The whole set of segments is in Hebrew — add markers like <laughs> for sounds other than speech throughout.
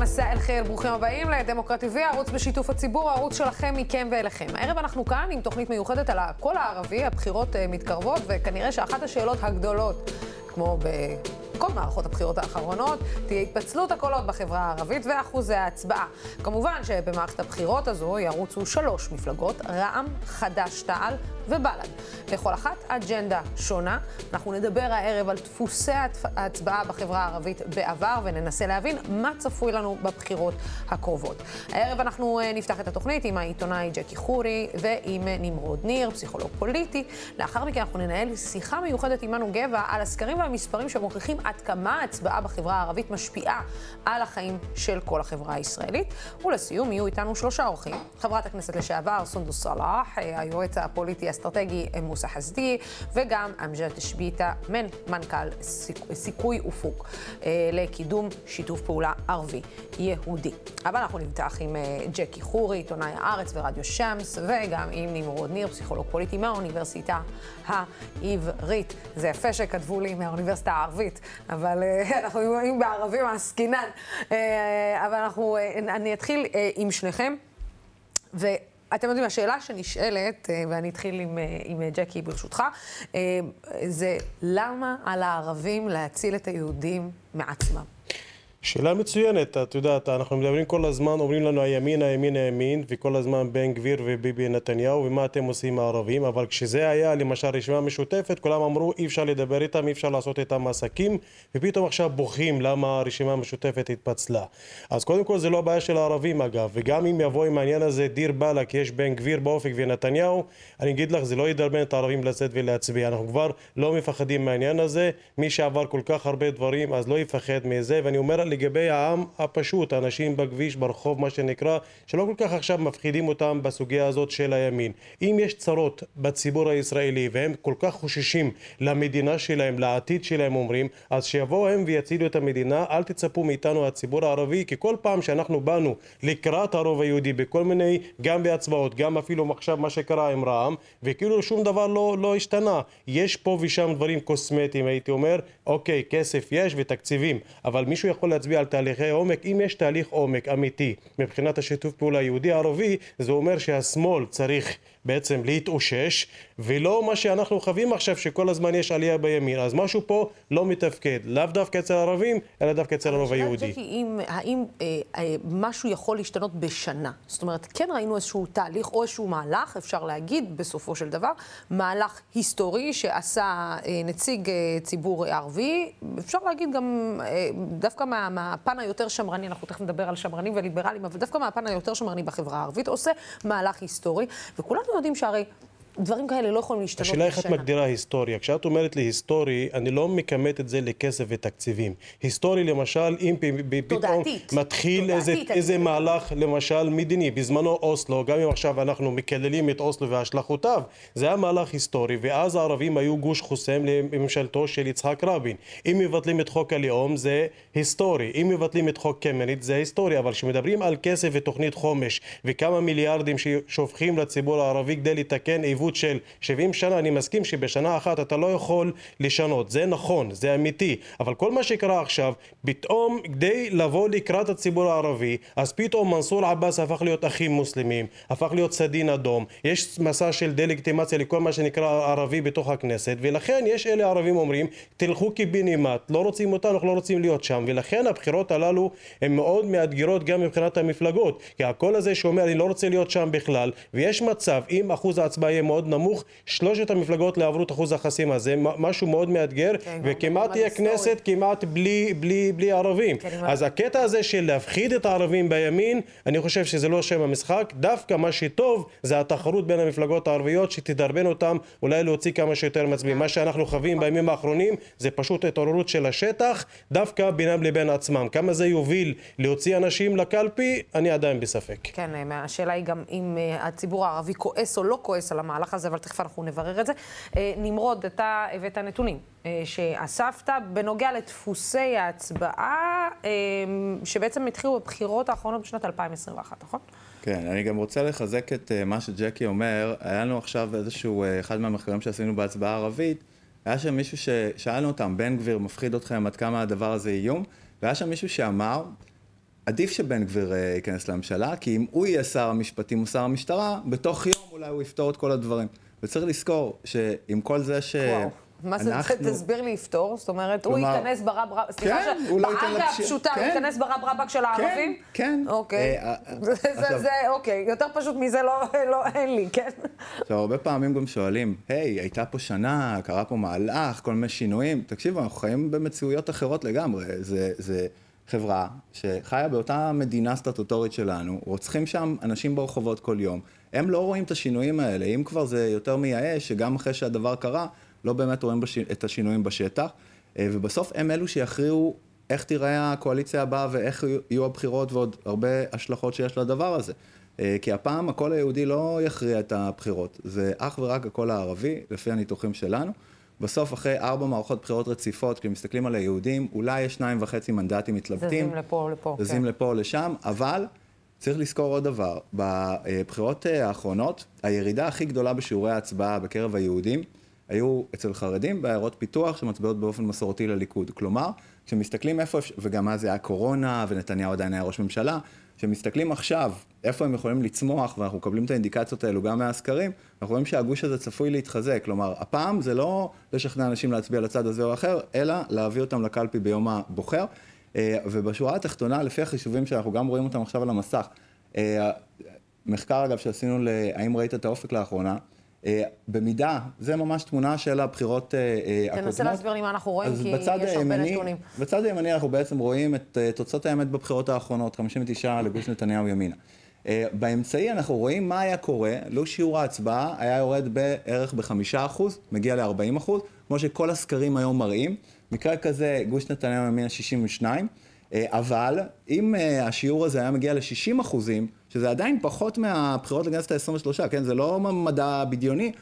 מסע אל חיר, ברוכים הבאים לדמוקרט TV, ערוץ בשיתוף הציבור, הערוץ שלכם, מכם ואליכם. הערב אנחנו כאן עם תוכנית מיוחדת על הקול הערבי, הבחירות אה, מתקרבות, וכנראה שאחת השאלות הגדולות, כמו בכל מערכות הבחירות האחרונות, תהיה התפצלות הקולות בחברה הערבית ואחוזי ההצבעה. כמובן שבמערכת הבחירות הזו ירוצו שלוש מפלגות, רע"מ, חד"ש-תע"ל ובל"ד. לכל אחת אג'נדה שונה. אנחנו נדבר הערב על דפוסי ההצבעה בחברה הערבית בעבר וננסה להבין מה צפוי לנו בבחירות הקרובות. הערב אנחנו אה, נפתח את התוכנית עם העיתונאי ג'קי חורי ועם נמרוד ניר, פסיכולוג פוליטי. לאחר מכן אנחנו ננהל שיחה מיוחדת עם מנו גבע על הסקרים והמספרים שמוכיחים עד כמה ההצבעה בחברה הערבית משפיעה על החיים של כל החברה הישראלית. ולסיום יהיו איתנו שלושה אורחים. חברת הכנסת לשעבר סונדוס סאלח, אה, היועץ הפוליטי האסטרטגי מוסא חסדי, וגם אמג'ד שביטה, מן מנכ"ל סיכוי ופוק אה, לקידום שיתוף פעולה ערבי יהודי. אבל אנחנו נפתח עם אה, ג'קי חורי, עיתונאי הארץ ורדיו שמס, וגם עם נמרוד ניר, פסיכולוג פוליטי מהאוניברסיטה העברית. זה יפה שכתבו לי מהאוניברסיטה הערבית, אבל אה, <laughs> אנחנו רואים בערבים עסקינן. אבל אנחנו, אני אתחיל עם שניכם. ו... אתם יודעים, השאלה שנשאלת, אה, ואני אתחיל עם, אה, עם ג'קי ברשותך, אה, זה למה על הערבים להציל את היהודים מעצמם? שאלה מצוינת, את יודעת, אנחנו מדברים כל הזמן, אומרים לנו הימין, הימין, הימין, וכל הזמן בן גביר וביבי נתניהו, ומה אתם עושים הערבים, אבל כשזה היה למשל רשימה משותפת, כולם אמרו אי אפשר לדבר איתם, אי אפשר לעשות איתם עסקים, ופתאום עכשיו בוכים למה הרשימה המשותפת התפצלה. אז קודם כל זה לא הבעיה של הערבים אגב, וגם אם יבוא עם העניין הזה דיר באלק, יש בן גביר באופק ונתניהו, אני אגיד לך, זה לא ידרבן את הערבים לצאת ולהצביע, אנחנו כבר לא מפחדים מהעניין הזה, מי שעבר כל כך הרבה דברים אז לא יפחד מזה, ואני אומר לגבי העם הפשוט, האנשים בכביש, ברחוב, מה שנקרא, שלא כל כך עכשיו מפחידים אותם בסוגיה הזאת של הימין. אם יש צרות בציבור הישראלי והם כל כך חוששים למדינה שלהם, לעתיד שלהם אומרים, אז שיבואו הם ויצילו את המדינה, אל תצפו מאיתנו הציבור הערבי, כי כל פעם שאנחנו באנו לקראת הרוב היהודי בכל מיני, גם בהצבעות, גם אפילו עכשיו מה שקרה עם רע"מ, וכאילו שום דבר לא, לא השתנה. יש פה ושם דברים קוסמטיים הייתי אומר, אוקיי, כסף יש ותקציבים, אבל מישהו יכול להצביע על תהליכי עומק, אם יש תהליך עומק אמיתי מבחינת השיתוף פעולה יהודי-ערבי, זה אומר שהשמאל צריך בעצם להתאושש, ולא מה שאנחנו חווים עכשיו שכל הזמן יש עלייה בימין. אז משהו פה לא מתפקד, לאו דווקא אצל הערבים, אלא דווקא אצל הרוב היהודי. ג'קי, אם, האם אה, אה, משהו יכול להשתנות בשנה? זאת אומרת, כן ראינו איזשהו תהליך או איזשהו מהלך, אפשר להגיד בסופו של דבר, מהלך היסטורי שעשה אה, נציג אה, ציבור ערבי, אפשר להגיד גם אה, דווקא מה, מהפן היותר שמרני, אנחנו תכף נדבר על שמרנים וליברלים, אבל דווקא מהפן היותר שמרני בחברה הערבית, עושה מהלך היסטורי, וכולנו יודעים שהרי דברים כאלה לא יכולים להשתנות בשנה. השאלה איך את מגדירה היסטוריה. כשאת אומרת לי היסטורי, אני לא מכמת את זה לכסף ותקציבים. היסטורי למשל, אם פתאום מתחיל איזה, איזה מהלך למשל מדיני, בזמנו אוסלו, גם אם עכשיו אנחנו מקללים את אוסלו והשלכותיו, זה היה מהלך היסטורי, ואז הערבים היו גוש חוסם לממשלתו של יצחק רבין. אם מבטלים את חוק הלאום זה היסטורי, אם מבטלים את חוק קמיניץ זה היסטורי, אבל כשמדברים על כסף ותוכנית חומש וכמה מיליארדים ששופכים לציבור הערבי כדי לתקן התחייבות של 70 שנה, אני מסכים שבשנה אחת אתה לא יכול לשנות. זה נכון, זה אמיתי. אבל כל מה שקרה עכשיו, פתאום כדי לבוא לקראת הציבור הערבי, אז פתאום מנסור עבאס הפך להיות אחים מוסלמים, הפך להיות סדין אדום. יש מסע של דה-לגיטימציה לכל מה שנקרא ערבי בתוך הכנסת, ולכן יש אלה ערבים אומרים, תלכו קיבינימט, לא רוצים אותנו, אנחנו לא רוצים להיות שם. ולכן הבחירות הללו הן מאוד מאתגרות גם מבחינת המפלגות. כי הקול הזה שאומר, אני לא רוצה להיות שם בכלל, ויש מצב, אם אחוז ההצבעה יהיה מאוד נמוך, שלושת המפלגות לא עברו את אחוז החסימה, זה משהו מאוד מאתגר, כן, וכמעט תהיה כנסת כמעט בלי, בלי, בלי ערבים. כן, אז הקטע הזה של להפחיד את הערבים בימין, אני חושב שזה לא שם המשחק, דווקא מה שטוב זה התחרות בין המפלגות הערביות שתדרבן אותם אולי להוציא כמה שיותר מצביעים. מה שאנחנו חווים בימים האחרונים זה פשוט התעוררות של השטח, דווקא בינם לבין עצמם. כמה זה יוביל להוציא אנשים לקלפי, אני עדיין בספק. כן, השאלה היא גם אם אה, הציבור הערבי כועס או לא כועס על המהלך המהלך הזה, אבל תכף אנחנו נברר את זה. אה, נמרוד, אתה הבאת נתונים אה, שאספת בנוגע לדפוסי ההצבעה, אה, שבעצם התחילו בבחירות האחרונות בשנת 2021, נכון? כן, אני גם רוצה לחזק את מה שג'קי אומר. היה לנו עכשיו איזשהו, אחד מהמחקרים שעשינו בהצבעה הערבית, היה שם מישהו ששאלנו אותם, בן גביר מפחיד אתכם עד כמה הדבר הזה איום? והיה שם מישהו שאמר, עדיף שבן גביר ייכנס לממשלה, כי אם הוא יהיה שר המשפטים או שר המשטרה, בתוך יום אולי הוא יפתור את כל הדברים. וצריך לזכור שעם כל זה ש... וואו. מה זה, אנחנו... <laughs> תסביר לי יפתור, זאת אומרת, הוא ייכנס ברב רבק, סליחה, כן, הוא לא בעגה הפשוטה, הוא כן. ייכנס ברב רבק של הערבים? כן, כן. אוקיי, אה, אה, <laughs> זה, אוקיי, יותר פשוט מזה לא, לא, אין לי, כן. עכשיו, הרבה פעמים גם שואלים, היי, הייתה פה שנה, קרה פה מהלך, כל מיני שינויים, תקשיבו, אנחנו חיים במציאויות אחרות לגמרי, זה... זה חברה שחיה באותה מדינה סטטוטורית שלנו, רוצחים שם אנשים ברחובות כל יום, הם לא רואים את השינויים האלה, אם כבר זה יותר מייאש, שגם אחרי שהדבר קרה, לא באמת רואים בש... את השינויים בשטח, אה, ובסוף הם אלו שיכריעו איך תיראה הקואליציה הבאה ואיך יהיו הבחירות ועוד הרבה השלכות שיש לדבר הזה. אה, כי הפעם הקול היהודי לא יכריע את הבחירות, זה אך ורק הקול הערבי, לפי הניתוחים שלנו. בסוף, אחרי ארבע מערכות בחירות רציפות, כשמסתכלים על היהודים, אולי יש שניים וחצי מנדטים מתלבטים. זזים לפה או לפה. זזים כן. לפה או לשם, אבל צריך לזכור עוד דבר, בבחירות אה, האחרונות, הירידה הכי גדולה בשיעורי ההצבעה בקרב היהודים, היו אצל חרדים בעיירות פיתוח שמצביעות באופן מסורתי לליכוד. כלומר, כשמסתכלים איפה, וגם אז היה קורונה, ונתניהו עדיין היה ראש ממשלה, כשמסתכלים עכשיו איפה הם יכולים לצמוח, ואנחנו מקבלים את האינדיקציות האלו גם מהסקרים, אנחנו רואים שהגוש הזה צפוי להתחזק. כלומר, הפעם זה לא לשכנע אנשים להצביע לצד הזה או אחר, אלא להביא אותם לקלפי ביום הבוחר. אה, ובשורה התחתונה, לפי החישובים שאנחנו גם רואים אותם עכשיו על המסך, אה, מחקר אגב שעשינו ל"האם ראית את האופק" לאחרונה, במידה, זה ממש תמונה של הבחירות הקודמות. תנסה להסביר לי מה אנחנו רואים, כי יש הרבה נתונים. בצד הימני אנחנו בעצם רואים את תוצאות האמת בבחירות האחרונות, 59 לגוש נתניהו ימינה. באמצעי אנחנו רואים מה היה קורה, לו שיעור ההצבעה היה יורד בערך בחמישה אחוז, מגיע ל-40 אחוז, כמו שכל הסקרים היום מראים. מקרה כזה, גוש נתניהו ימינה 62, אה, אבל אם השיעור הזה היה מגיע ל-60 אחוזים, שזה עדיין פחות מהבחירות לכנסת ה-23, כן, זה לא מדע בדיוני,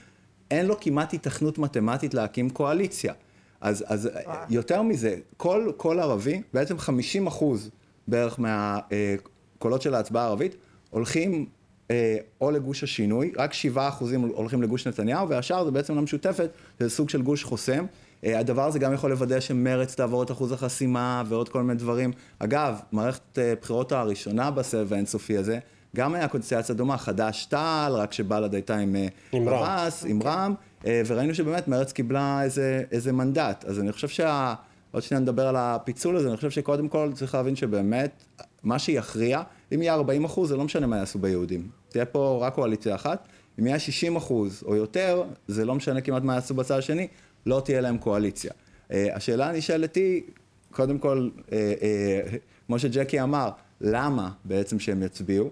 אין לו כמעט התכנות מתמטית להקים קואליציה. אז, אז יותר מזה, כל, כל ערבי, בעצם 50 אחוז בערך מהקולות של ההצבעה הערבית, הולכים אה, או לגוש השינוי, רק 7 אחוזים הולכים לגוש נתניהו, והשאר זה בעצם למשותפת, זה סוג של גוש חוסם. אה, הדבר הזה גם יכול לוודא שמרץ תעבור את אחוז החסימה ועוד כל מיני דברים. אגב, מערכת אה, בחירות הראשונה בסבב האינסופי הזה, גם היה קונסטיאציה דומה, חד"ש-תע"ל, רק שבל"ד הייתה עם פרס, עם רע"מ, אה, וראינו שבאמת מרץ קיבלה איזה, איזה מנדט. אז אני חושב שה... עוד שניה נדבר על הפיצול הזה, אני חושב שקודם כל צריך להבין שבאמת, מה שיכריע, אם יהיה 40 אחוז, זה לא משנה מה יעשו ביהודים. תהיה פה רק קואליציה אחת. אם יהיה 60 אחוז או יותר, זה לא משנה כמעט מה יעשו בצד השני, לא תהיה להם קואליציה. אה, השאלה הנשאלת היא, קודם כל, אה, אה, כמו שג'קי אמר, למה בעצם שהם יצביעו?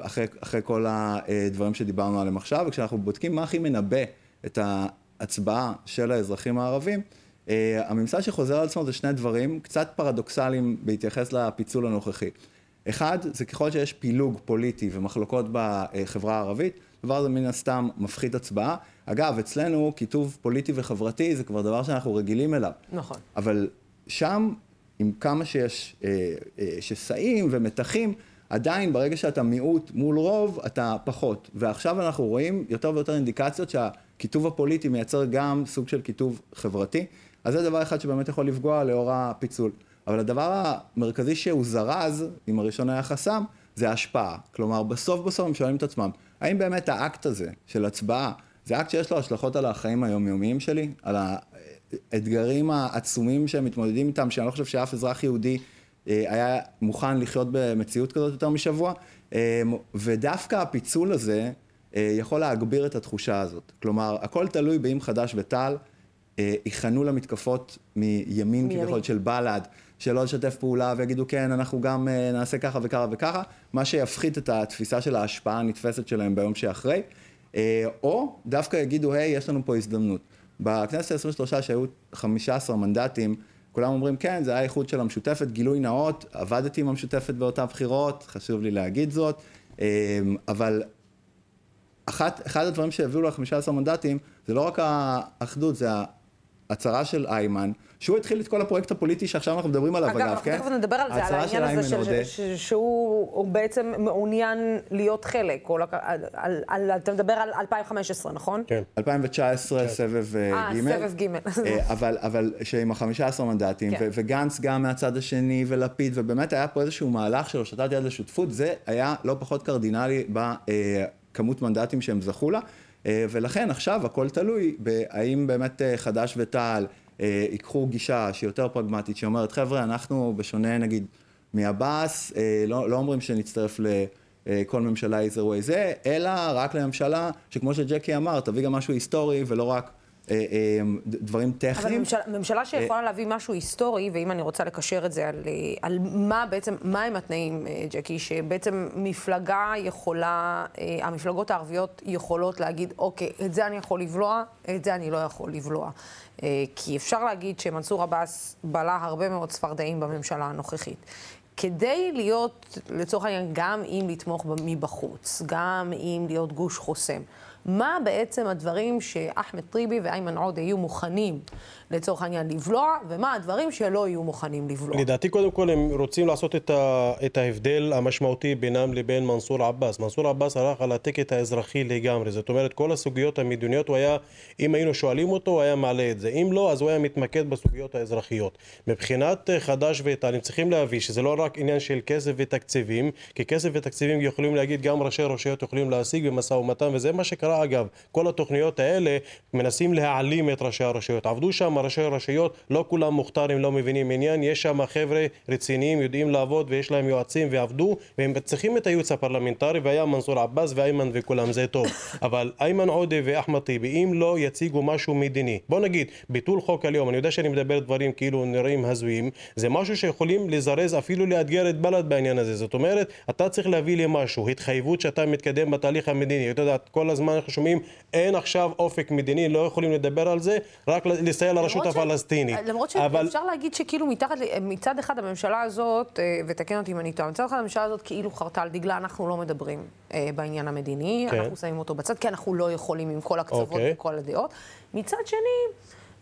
אחרי, אחרי כל הדברים שדיברנו עליהם עכשיו, וכשאנחנו בודקים מה הכי מנבא את ההצבעה של האזרחים הערבים, הממסד שחוזר על עצמו זה שני דברים קצת פרדוקסליים בהתייחס לפיצול הנוכחי. אחד, זה ככל שיש פילוג פוליטי ומחלוקות בחברה הערבית, הדבר הזה מן הסתם מפחית הצבעה. אגב, אצלנו כיתוב פוליטי וחברתי זה כבר דבר שאנחנו רגילים אליו. נכון. אבל שם, עם כמה שיש אה, אה, שסעים ומתחים, עדיין ברגע שאתה מיעוט מול רוב, אתה פחות. ועכשיו אנחנו רואים יותר ויותר אינדיקציות שהכיתוב הפוליטי מייצר גם סוג של כיתוב חברתי. אז זה דבר אחד שבאמת יכול לפגוע לאור הפיצול. אבל הדבר המרכזי שהוא זרז, אם הראשון היה חסם, זה ההשפעה. כלומר, בסוף בסוף הם שואלים את עצמם, האם באמת האקט הזה של הצבעה, זה אקט שיש לו השלכות על החיים היומיומיים שלי, על האתגרים העצומים שהם מתמודדים איתם, שאני לא חושב שאף אזרח יהודי היה מוכן לחיות במציאות כזאת יותר משבוע, אה, ודווקא הפיצול הזה אה, יכול להגביר את התחושה הזאת. כלומר, הכל תלוי באם חד"ש ותע"ל ייכנעו למתקפות מימין כביכול של בל"ד, שלא לשתף פעולה ויגידו כן, אנחנו גם נעשה ככה וככה וככה, מה שיפחית את התפיסה של ההשפעה הנתפסת שלהם ביום שאחרי. אה, או דווקא יגידו, היי, יש לנו פה הזדמנות. בכנסת ה-23 שהיו 15 מנדטים, כולם אומרים, כן, זה היה איחוד של המשותפת, גילוי נאות, עבדתי עם המשותפת באותן בחירות, חשוב לי להגיד זאת, אה, אבל אחת, אחד הדברים שהביאו ל-15 מנדטים, זה לא רק האחדות, זה הצהרה של איימן, שהוא התחיל את כל הפרויקט הפוליטי שעכשיו אנחנו מדברים עליו, אגב, אגב כן? אגב, אנחנו תכף נדבר על זה, על העניין הזה של, של, של, שהוא בעצם מעוניין להיות חלק, או. על, על, על, אתה מדבר על 2015, נכון? כן. 2019, כן. סבב אה, ג'. אה, סבב ג'. אבל, אבל שעם ה-15 מנדטים, כן. ו- וגנץ גם מהצד השני, ולפיד, ובאמת היה פה איזשהו מהלך של הושטת יד לשותפות, זה היה לא פחות קרדינלי בכמות מנדטים שהם זכו לה. אה, ולכן עכשיו הכל תלוי בהאם באמת אה, חד"ש ותע"ל אה, ייקחו גישה שהיא יותר פרגמטית, שאומרת חבר'ה אנחנו בשונה נגיד מעבאס, לא, לא אומרים שנצטרף לכל ממשלה איזה way זה, אלא רק לממשלה שכמו שג'קי אמר, תביא גם משהו היסטורי ולא רק דברים טכניים. אבל ממשלה, ממשלה שיכולה אה, להביא משהו היסטורי, ואם אני רוצה לקשר את זה על, על מה בעצם, מה הם התנאים, ג'קי, שבעצם מפלגה יכולה, המפלגות הערביות יכולות להגיד, אוקיי, את זה אני יכול לבלוע, את זה אני לא יכול לבלוע. כי אפשר להגיד שמנסור עבאס בלע הרבה מאוד צפרדעים בממשלה הנוכחית. כדי להיות, לצורך העניין, גם אם לתמוך מבחוץ, גם אם להיות גוש חוסם, מה בעצם הדברים שאחמד טיבי ואיימן עודה יהיו מוכנים לצורך העניין לבלוע, ומה הדברים שלא יהיו מוכנים לבלוע. לדעתי קודם כל הם רוצים לעשות את, ה, את ההבדל המשמעותי בינם לבין מנסור עבאס. מנסור עבאס הלך על הטקט האזרחי לגמרי, זאת אומרת כל הסוגיות המדיניות הוא היה, אם היינו שואלים אותו הוא היה מעלה את זה, אם לא אז הוא היה מתמקד בסוגיות האזרחיות. מבחינת אה, חד"ש ואיתן הם צריכים להביא שזה לא רק עניין של כסף ותקציבים, כי כסף ותקציבים יכולים להגיד גם ראשי רשויות יכולים להשיג במשא ומתן וזה מה שקרה אגב, כל התוכניות האלה מנסים להעלים את ראשי הרשויות, עבדו שם ראשי רשויות, לא כולם מוכתרים, לא מבינים עניין, יש שם חבר'ה רציניים, יודעים לעבוד ויש להם יועצים ועבדו, והם צריכים את הייעוץ הפרלמנטרי, והיה מנסור עבאס ואיימן וכולם, זה טוב. <laughs> אבל איימן עודה ואחמד טיבי, אם לא יציגו משהו מדיני, בוא נגיד, ביטול חוק הלאום, אני יודע שאני מדבר דברים כאילו נראים הזויים, זה משהו שיכולים לזרז, אפילו לאתגר את בל"ד בעניין הזה. זאת אומרת, אתה צריך להביא לי משהו, התחייבות שאתה מתקדם בתהליך המדיני. אתה יודע, כל הזמן אנחנו שומעים, אין עכשיו אופק מדיני, לא יכולים לדבר על זה, רק לסייע לרשות הפלסטינית. למרות שאפשר. להגיד שכאילו מתחת, מצד אחד הממשלה הזאת, אה, ותקן אותי אם אני טועה, מצד אחד הממשלה הזאת כאילו חרתה על דגלה, אנחנו לא מדברים אה, בעניין המדיני, כן. אנחנו שמים אותו בצד, כי אנחנו לא יכולים עם כל הקצוות אוקיי. וכל הדעות. מצד שני...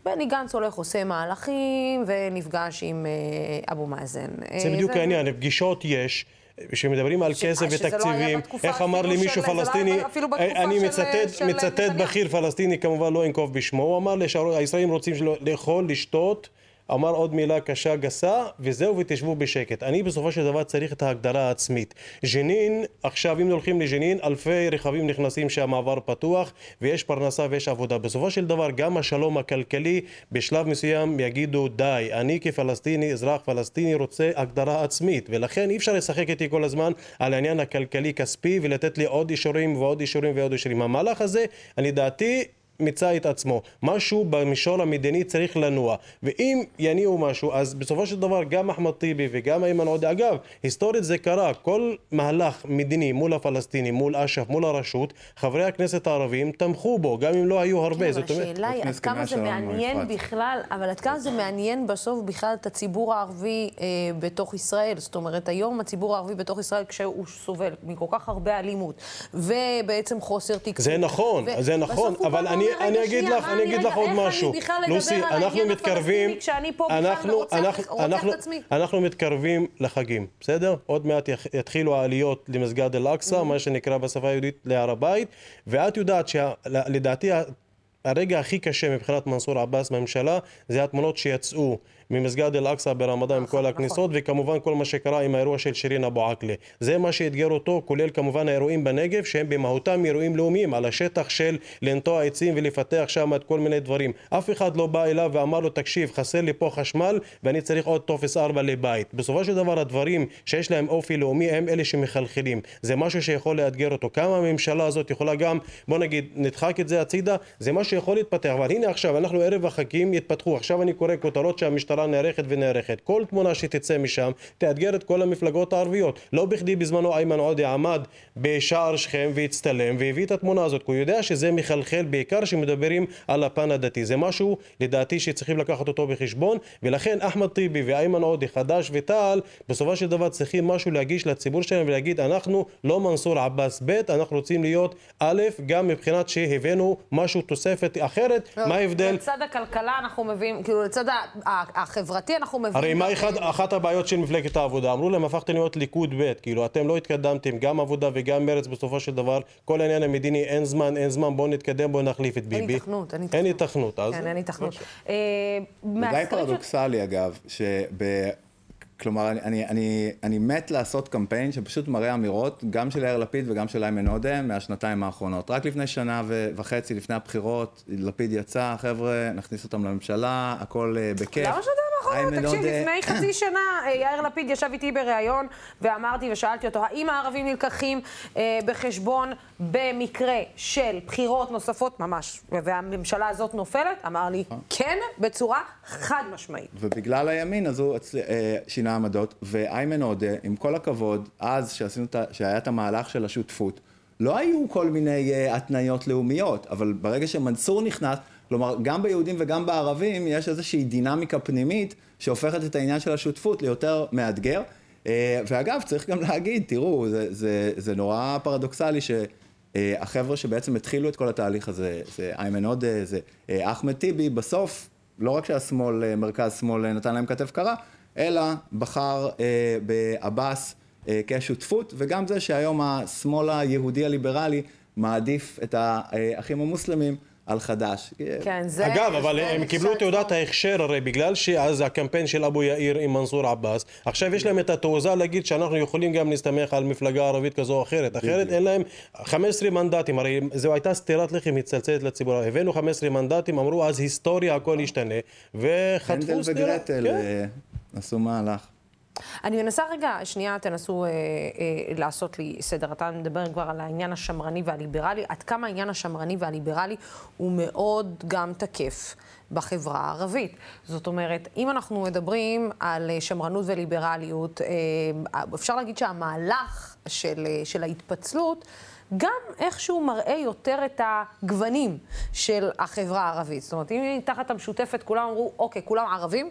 בני גנץ הולך, עושה מהלכים, ונפגש עם אה, אבו מאזן. זה בדיוק העניין, פגישות יש. כשמדברים על כסף לא ותקציבים, איך אמר לי מישהו לא פלסטיני, אני מצטט בכיר פלסטיני, כמובן לא אנקוב בשמו, הוא אמר לי שהישראלים רוצים לאכול, לשתות אמר עוד מילה קשה גסה וזהו ותשבו בשקט. אני בסופו של דבר צריך את ההגדרה העצמית. ג'נין, עכשיו אם הולכים לג'נין, אלפי רכבים נכנסים שהמעבר פתוח ויש פרנסה ויש עבודה. בסופו של דבר גם השלום הכלכלי בשלב מסוים יגידו די, אני כפלסטיני, אזרח פלסטיני רוצה הגדרה עצמית ולכן אי אפשר לשחק איתי כל הזמן על העניין הכלכלי-כספי ולתת לי עוד אישורים ועוד אישורים ועוד אישורים. המהלך הזה, אני דעתי מיצה את עצמו. משהו במישור המדיני צריך לנוע. ואם יניעו משהו, אז בסופו של דבר גם אחמד טיבי וגם איימן עודה, אגב, היסטורית זה קרה, כל מהלך מדיני מול הפלסטינים, מול אש"ף, מול הרשות, חברי הכנסת הערבים תמכו בו, גם אם לא היו הרבה. כן, זאת אומרת... השאלה היא עד כמה זה מעניין בכלל, אבל עד כמה זה מעניין בסוף בכלל את הציבור הערבי אה, בתוך ישראל. זאת אומרת, היום הציבור הערבי בתוך ישראל, כשהוא סובל מכל כך הרבה אלימות, ובעצם חוסר תקצוב. זה נכון, זה נכון, אבל אני... אני אגיד לך, אני אגיד לך עוד משהו. לוסי, אנחנו מתקרבים, אנחנו מתקרבים לחגים, בסדר? עוד מעט יתחילו העליות למסגד אל-אקצא, מה שנקרא בשפה היהודית להר הבית, ואת יודעת שלדעתי הרגע הכי קשה מבחינת מנסור עבאס בממשלה זה התמונות שיצאו ממסגד אל-אקצא ברמדאן עם כל נכון. הכניסות וכמובן כל מה שקרה עם האירוע של שירין אבו עקלה. זה מה שאתגר אותו כולל כמובן האירועים בנגב שהם במהותם אירועים לאומיים על השטח של לנטוע עצים ולפתח שם את כל מיני דברים. אף אחד לא בא אליו ואמר לו תקשיב חסר לי פה חשמל ואני צריך עוד טופס 4 לבית. בסופו של דבר הדברים שיש להם אופי לאומי הם אלה שמחלחלים. זה משהו שיכול לאתגר אותו. כמה הממשלה הזאת יכולה גם בוא נגיד נדחק את זה הצידה זה משהו שיכול להתפתח אבל הנה עכשיו אנחנו ערב החגים יתפתחו עכשיו אני קורא כותרות שהמשטרה המשטרה נערכת ונערכת. כל תמונה שתצא משם תאתגר את כל המפלגות הערביות. לא בכדי בזמנו איימן עודה עמד בשער שכם והצטלם והביא את התמונה הזאת, כי הוא יודע שזה מחלחל בעיקר כשמדברים על הפן הדתי. זה משהו לדעתי שצריכים לקחת אותו בחשבון, ולכן אחמד טיבי ואיימן עודה, חד"ש ותע"ל, בסופו של דבר צריכים משהו להגיש לציבור שלהם ולהגיד אנחנו לא מנסור עבאס ב', אנחנו רוצים להיות א', גם מבחינת שהבאנו משהו תוספת אחרת, לא, מה ההבדל? לצד הכלכלה אנחנו מביאים, כאילו לצד החברתי אנחנו מביאים... הרי מה אחד, אחת הבעיות של מפלגת העבודה? אמרו להם הפכתם להיות ליכוד ב', כאילו אתם לא התקדמתם, גם עבודה וגם מרץ בסופו של דבר, כל העניין המדיני אין זמן, אין זמן, בואו נתקדם, בואו נחליף את ביבי. אין היתכנות, אין היתכנות. אין היתכנות, אז... כן, אין היתכנות. אה, זה די פרדוקסלי אגב, שב... כלומר, אני, אני, אני, אני מת לעשות קמפיין שפשוט מראה אמירות, גם של יאיר לפיד וגם של איימן עודה, מהשנתיים האחרונות. רק לפני שנה וחצי, לפני הבחירות, לפיד יצא, חבר'ה, נכניס אותם לממשלה, הכל uh, בכיף. למה שנתיים האחרונות? תקשיב, לפני חצי <clears throat> שנה אה, יאיר לפיד ישב איתי בריאיון, ואמרתי ושאלתי אותו, האם הערבים נלקחים אה, בחשבון במקרה של בחירות נוספות ממש, והממשלה הזאת נופלת? אמר לי, כן, בצורה חד משמעית. ובגלל הימין, אז הוא אה, שינה עמדות, ואיימן עודה, עם כל הכבוד, אז שעשינו, שהיה את המהלך של השותפות, לא היו כל מיני uh, התניות לאומיות, אבל ברגע שמנסור נכנס, כלומר, גם ביהודים וגם בערבים יש איזושהי דינמיקה פנימית שהופכת את העניין של השותפות ליותר מאתגר. אה, ואגב, צריך גם להגיד, תראו, זה, זה, זה נורא פרדוקסלי שהחבר'ה שבעצם התחילו את כל התהליך הזה, זה איימן עודה, זה אה, אחמד טיבי, בסוף, לא רק שהשמאל, אה, מרכז שמאל נתן להם כתף קרה, אלא בחר בעבאס כשותפות, וגם זה שהיום השמאל היהודי הליברלי מעדיף את האחים המוסלמים על חד"ש. כן, זה... אגב, אבל הם קיבלו תעודת ההכשר הרי בגלל שאז הקמפיין של אבו יאיר עם מנסור עבאס, עכשיו יש להם את התעוזה להגיד שאנחנו יכולים גם להסתמך על מפלגה ערבית כזו או אחרת, אחרת אין להם 15 מנדטים, הרי זו הייתה סטירת לחם מצלצלת לציבור, הבאנו 15 מנדטים, אמרו אז היסטוריה הכל ישתנה, וחטפו סטירה. הנדל וגרטל כן. אה, עשו מהלך. אני מנסה רגע, שנייה תנסו אה, אה, לעשות לי סדר. אתה מדבר כבר על העניין השמרני והליברלי. עד כמה העניין השמרני והליברלי הוא מאוד גם תקף בחברה הערבית. זאת אומרת, אם אנחנו מדברים על אה, שמרנות וליברליות, אה, אפשר להגיד שהמהלך של, אה, של ההתפצלות, גם איכשהו מראה יותר את הגוונים של החברה הערבית. זאת אומרת, אם תחת המשותפת כולם אמרו, אוקיי, כולם ערבים,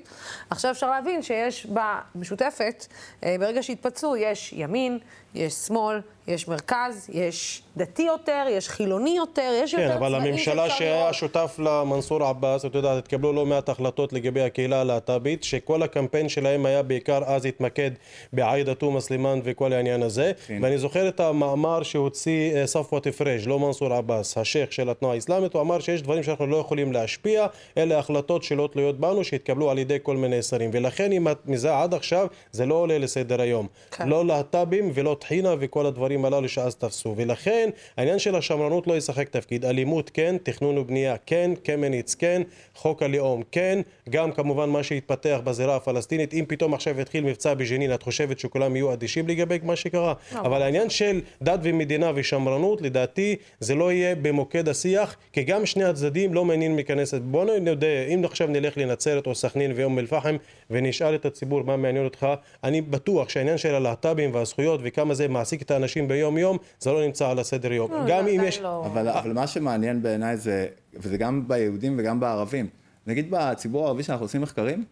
עכשיו אפשר להבין שיש במשותפת, אה, ברגע שהתפצלו, יש ימין, יש שמאל, יש מרכז, יש דתי יותר, יש חילוני יותר, יש כן, יותר צבעים. כן, אבל הממשלה שהיה שותף למנסור עבאס, את יודעת, התקבלו לא מעט החלטות לגבי הקהילה הלהט"בית, שכל הקמפיין שלהם היה בעיקר אז התמקד בעאידה תומא סלימאן וכל העניין הזה. כן. ואני זוכר את המאמר שהוציא אה, ספוות פריג', לא מנסור עבאס, השייח' של התנועה האסלאמית, הוא אמר שיש דברים שאנחנו לא יכולים להשפיע, אלה החלטות שלא תלויות בנו, שהתקבלו על ידי כל מיני שרים. ולכן אם את מזה עד עכשיו, זה לא עולה לסדר היום. כן. לא להט"בים ולא טחינה וכל הדברים הללו שאז תפסו. ולכן העניין של השמרנות לא ישחק תפקיד. אלימות כן, תכנון ובנייה כן, קמניץ כן, חוק הלאום כן, גם כמובן מה שהתפתח בזירה הפלסטינית. אם פתאום עכשיו יתחיל מבצע בג'נין, את חושבת שכולם יהיו אדישים לגבי מה שקרה? לא. אבל העניין של דת ומדינה ושמרנות, לדעתי זה לא יהיה במוקד השיח, כי גם שני הצדדים לא מעניין מכנסת. בואו נודה, אם עכשיו נלך לנצרת או סכנין ואום אל-פחם ונשאל את הציבור מה מעניין אותך, אני בטוח שהעניין של הלהט"בים והזכויות וכמה זה מעסיק את האנשים ביום יום, זה לא נמצא על הסדר יום. לא, גם אם יש... לא. אבל, אבל מה שמעניין בעיניי זה, וזה גם ביהודים וגם בערבים, נגיד בציבור הערבי שאנחנו עושים מחקרים,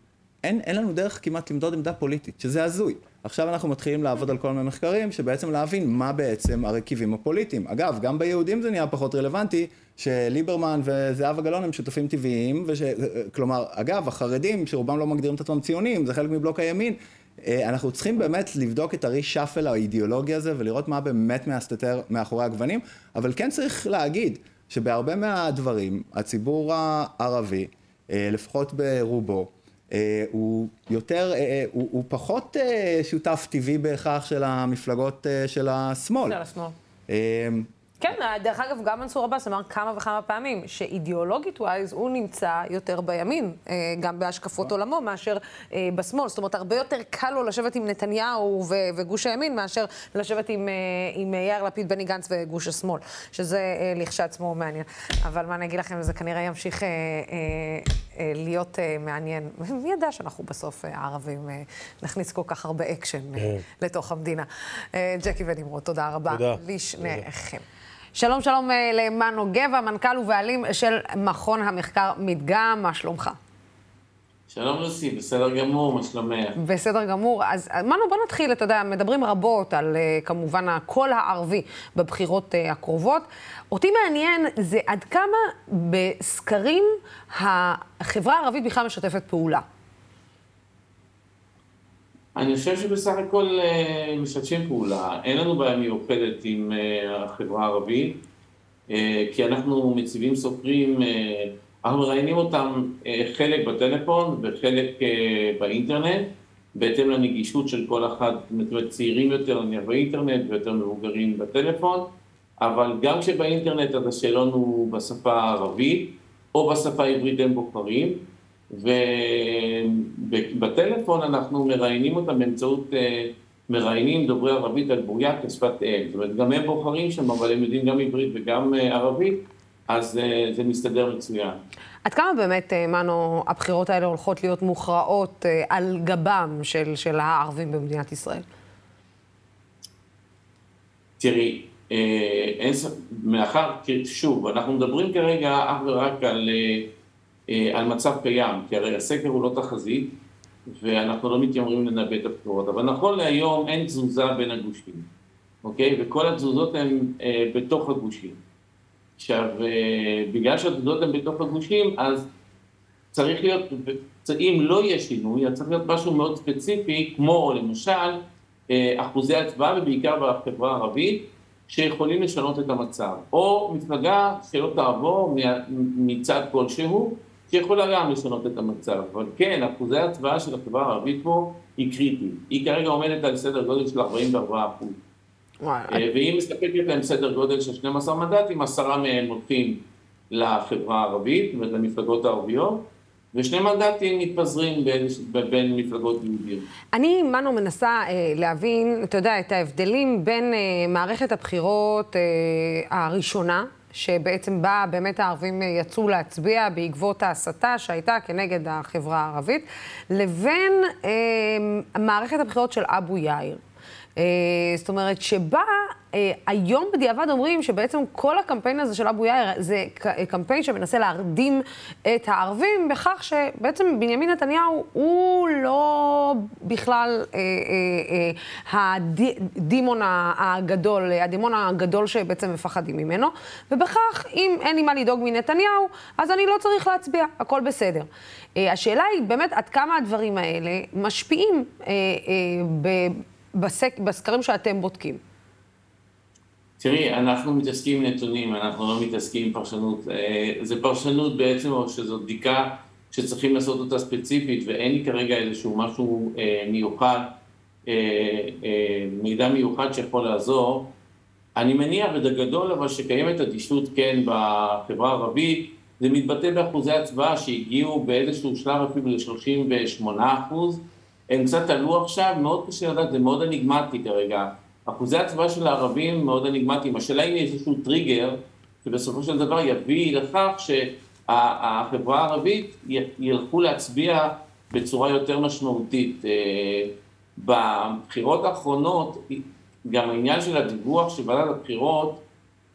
אין, אין לנו דרך כמעט למדוד עמדה פוליטית, שזה הזוי. עכשיו אנחנו מתחילים לעבוד על כל מיני מחקרים, שבעצם להבין מה בעצם הרכיבים הפוליטיים. אגב, גם ביהודים זה נהיה פחות רלוונטי, שליברמן וזהבה גלאון הם שותפים טבעיים, וש... כלומר, אגב, החרדים, שרובם לא מגדירים את עצמם ציונים, זה חלק מבלוק הימין, אנחנו צריכים באמת לבדוק את הרישאפל האידיאולוגי הזה ולראות מה באמת מסתתר מאחורי הגוונים, אבל כן צריך להגיד שבהרבה מהדברים הציבור הערבי, אה, לפחות ברובו, אה, הוא יותר, הוא, הוא פחות שותף טבעי בהכרח של המפלגות של השמאל. של השמאל. כן, דרך אגב, גם מנסור עבאס אמר כמה וכמה פעמים שאידיאולוגית wise הוא נמצא יותר בימין, אה, גם בהשקפות עולמו, מאשר אה, בשמאל. זאת אומרת, הרבה יותר קל לו לשבת עם נתניהו וגוש הימין מאשר לשבת עם, אה, עם יאיר לפיד, בני גנץ וגוש השמאל, שזה לכשעצמו מעניין. אבל מה אני אגיד לכם, זה כנראה ימשיך להיות מעניין. מי ידע שאנחנו בסוף הערבים נכניס כל כך הרבה אקשן לתוך המדינה. ג'קי ונמרוד, תודה רבה. תודה. לשניכם. שלום, שלום אה, למנו גבע, מנכ"ל ובעלים של מכון המחקר מדגם, מה שלומך? שלום לוסי, בסדר גמור, מה שלומך? בסדר גמור. אז מנו, בוא נתחיל, אתה יודע, מדברים רבות על אה, כמובן הקול הערבי בבחירות אה, הקרובות. אותי מעניין זה עד כמה בסקרים החברה הערבית בכלל משתפת פעולה. אני חושב שבסך הכל אה, משתפים פעולה. אין לנו בעיה מיוחדת עם אה, החברה הערבית, אה, כי אנחנו מציבים סוקרים, אנחנו מראיינים אותם חלק בטלפון וחלק באינטרנט, בהתאם לנגישות של כל אחד, זאת אומרת צעירים יותר נניח באינטרנט ויותר מבוגרים בטלפון, אבל גם כשבאינטרנט אז השאלון הוא בשפה הערבית או בשפה העברית הם בוחרים. ובטלפון אנחנו מראיינים אותם באמצעות אה, מראיינים דוברי ערבית על בוריה כשפת אם. זאת אומרת, גם הם בוחרים שם, אבל הם יודעים גם עברית וגם אה, ערבית, אז אה, זה מסתדר מצוין. עד כמה באמת, מנו, הבחירות האלה הולכות להיות מוכרעות על גבם של, של הערבים במדינת ישראל? תראי, אין ספק, מאחר, שוב, אנחנו מדברים כרגע אך ורק על... אה, על מצב קיים, כי הרי הסקר הוא לא תחזית ואנחנו לא מתיימרים לנבא את הבחירות, אבל נכון להיום אין תזוזה בין הגושים, אוקיי? וכל התזוזות הן אה, בתוך הגושים. עכשיו, אה, בגלל שהתזוזות הן בתוך הגושים, אז צריך להיות, אם לא יהיה שינוי, אז צריך להיות משהו מאוד ספציפי, כמו למשל אה, אחוזי הצבעה, ובעיקר בחברה הערבית, שיכולים לשנות את המצב. או מפלגה שלא תעבור מצד כלשהו, שיכולה גם לשנות את המצב, אבל כן, אחוזי ההצבעה של החברה הערבית פה היא קריטית. היא כרגע עומדת על סדר גודל של 44 אחוז. אה, והיא מסתכלת להם סדר גודל של 12 מנדטים, עשרה מהם הולכים לחברה הערבית, זאת אומרת למפלגות הערביות, ושני מנדטים מתפזרים בין, בין מפלגות יהודיות. אני, מנו, מנסה אה, להבין, אתה יודע, את ההבדלים בין אה, מערכת הבחירות אה, הראשונה, שבעצם בה באמת הערבים יצאו להצביע בעקבות ההסתה שהייתה כנגד החברה הערבית, לבין אה, מערכת הבחירות של אבו יאיר. אה, זאת אומרת, שבה היום בדיעבד אומרים שבעצם כל הקמפיין הזה של אבו יאיר זה קמפיין שמנסה להרדים את הערבים בכך שבעצם בנימין נתניהו הוא לא בכלל אה, אה, אה, הדימון הגדול, הדימון הגדול שבעצם מפחדים ממנו, ובכך אם אין לי מה לדאוג מנתניהו, אז אני לא צריך להצביע, הכל בסדר. אה, השאלה היא באמת עד כמה הדברים האלה משפיעים אה, אה. בסק, בסקרים שאתם בודקים? תראי, אנחנו מתעסקים עם נתונים, אנחנו לא מתעסקים עם פרשנות. אה, זה פרשנות בעצם, או שזו בדיקה שצריכים לעשות אותה ספציפית, ואין לי כרגע איזשהו משהו אה, מיוחד, אה, מידע מיוחד שיכול לעזור. אני מניח, ובגדול, אבל שקיימת אדישות, כן, בחברה הערבית, זה מתבטא באחוזי הצבעה שהגיעו באיזשהו שלב אפילו ל-38 אחוז. הם קצת עלו עכשיו, מאוד קשה לדעת, זה מאוד אניגמטי כרגע. אחוזי הצבעה של הערבים מאוד אניגמטיים. השאלה יש איזשהו טריגר שבסופו של דבר יביא לכך שהחברה הערבית ילכו להצביע בצורה יותר משמעותית. אה, בבחירות האחרונות, גם העניין של הדיווח של ועדת הבחירות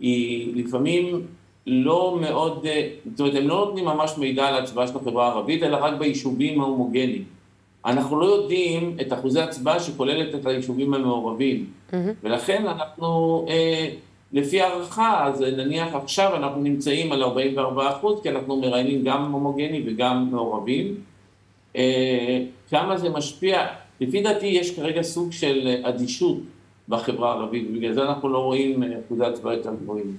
היא לפעמים לא מאוד, אה, זאת אומרת, הם לא נותנים ממש מידע על ההצבעה של החברה הערבית, אלא רק ביישובים ההומוגניים. אנחנו לא יודעים את אחוזי ההצבעה שכוללת את היישובים המעורבים. Mm-hmm. ולכן אנחנו, אה, לפי הערכה, אז נניח עכשיו אנחנו נמצאים על 44 אחוז, כי אנחנו מראיינים גם הומוגני וגם מעורבים. אה, כמה זה משפיע, לפי דעתי יש כרגע סוג של אדישות בחברה הערבית, ובגלל זה אנחנו לא רואים אחוזי הצבעה יותר גבוהים.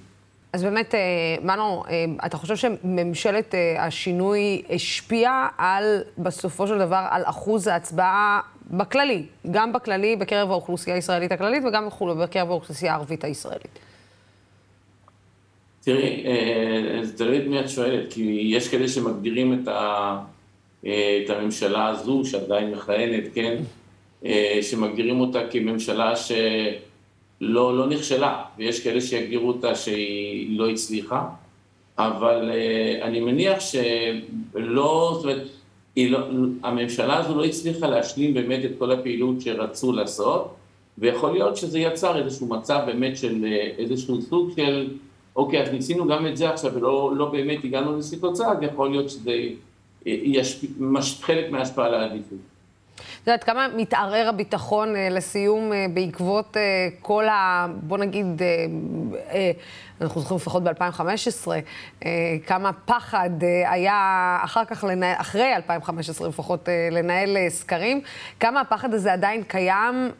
אז באמת, אה, מנו, אה, אתה חושב שממשלת אה, השינוי השפיעה על, בסופו של דבר, על אחוז ההצבעה בכללי, גם בכללי בקרב האוכלוסייה הישראלית הכללית וגם בקרב האוכלוסייה הערבית הישראלית? תראי, זה תלוי את מי את שואלת, כי יש כאלה שמגדירים את, ה, את הממשלה הזו, שעדיין מכהנת, כן, שמגדירים אותה כממשלה שלא לא נכשלה, ויש כאלה שיגדירו אותה שהיא לא הצליחה, אבל אני מניח שלא, זאת אומרת, לא, הממשלה הזו לא הצליחה להשלים באמת את כל הפעילות שרצו לעשות, ויכול להיות שזה יצר איזשהו מצב באמת של איזשהו סוג של אוקיי, אז ניסינו גם את זה עכשיו ולא לא באמת הגענו לאיזושהי תוצאה, אז יכול להיות שזה יש חלק מההשפעה על העדיפות. את יודעת, כמה מתערער הביטחון אה, לסיום אה, בעקבות אה, כל ה... בוא נגיד, אנחנו זוכרים לפחות ב-2015, כמה פחד היה אחר כך, לנהל, אחרי 2015 לפחות, לנהל סקרים, כמה הפחד הזה עדיין קיים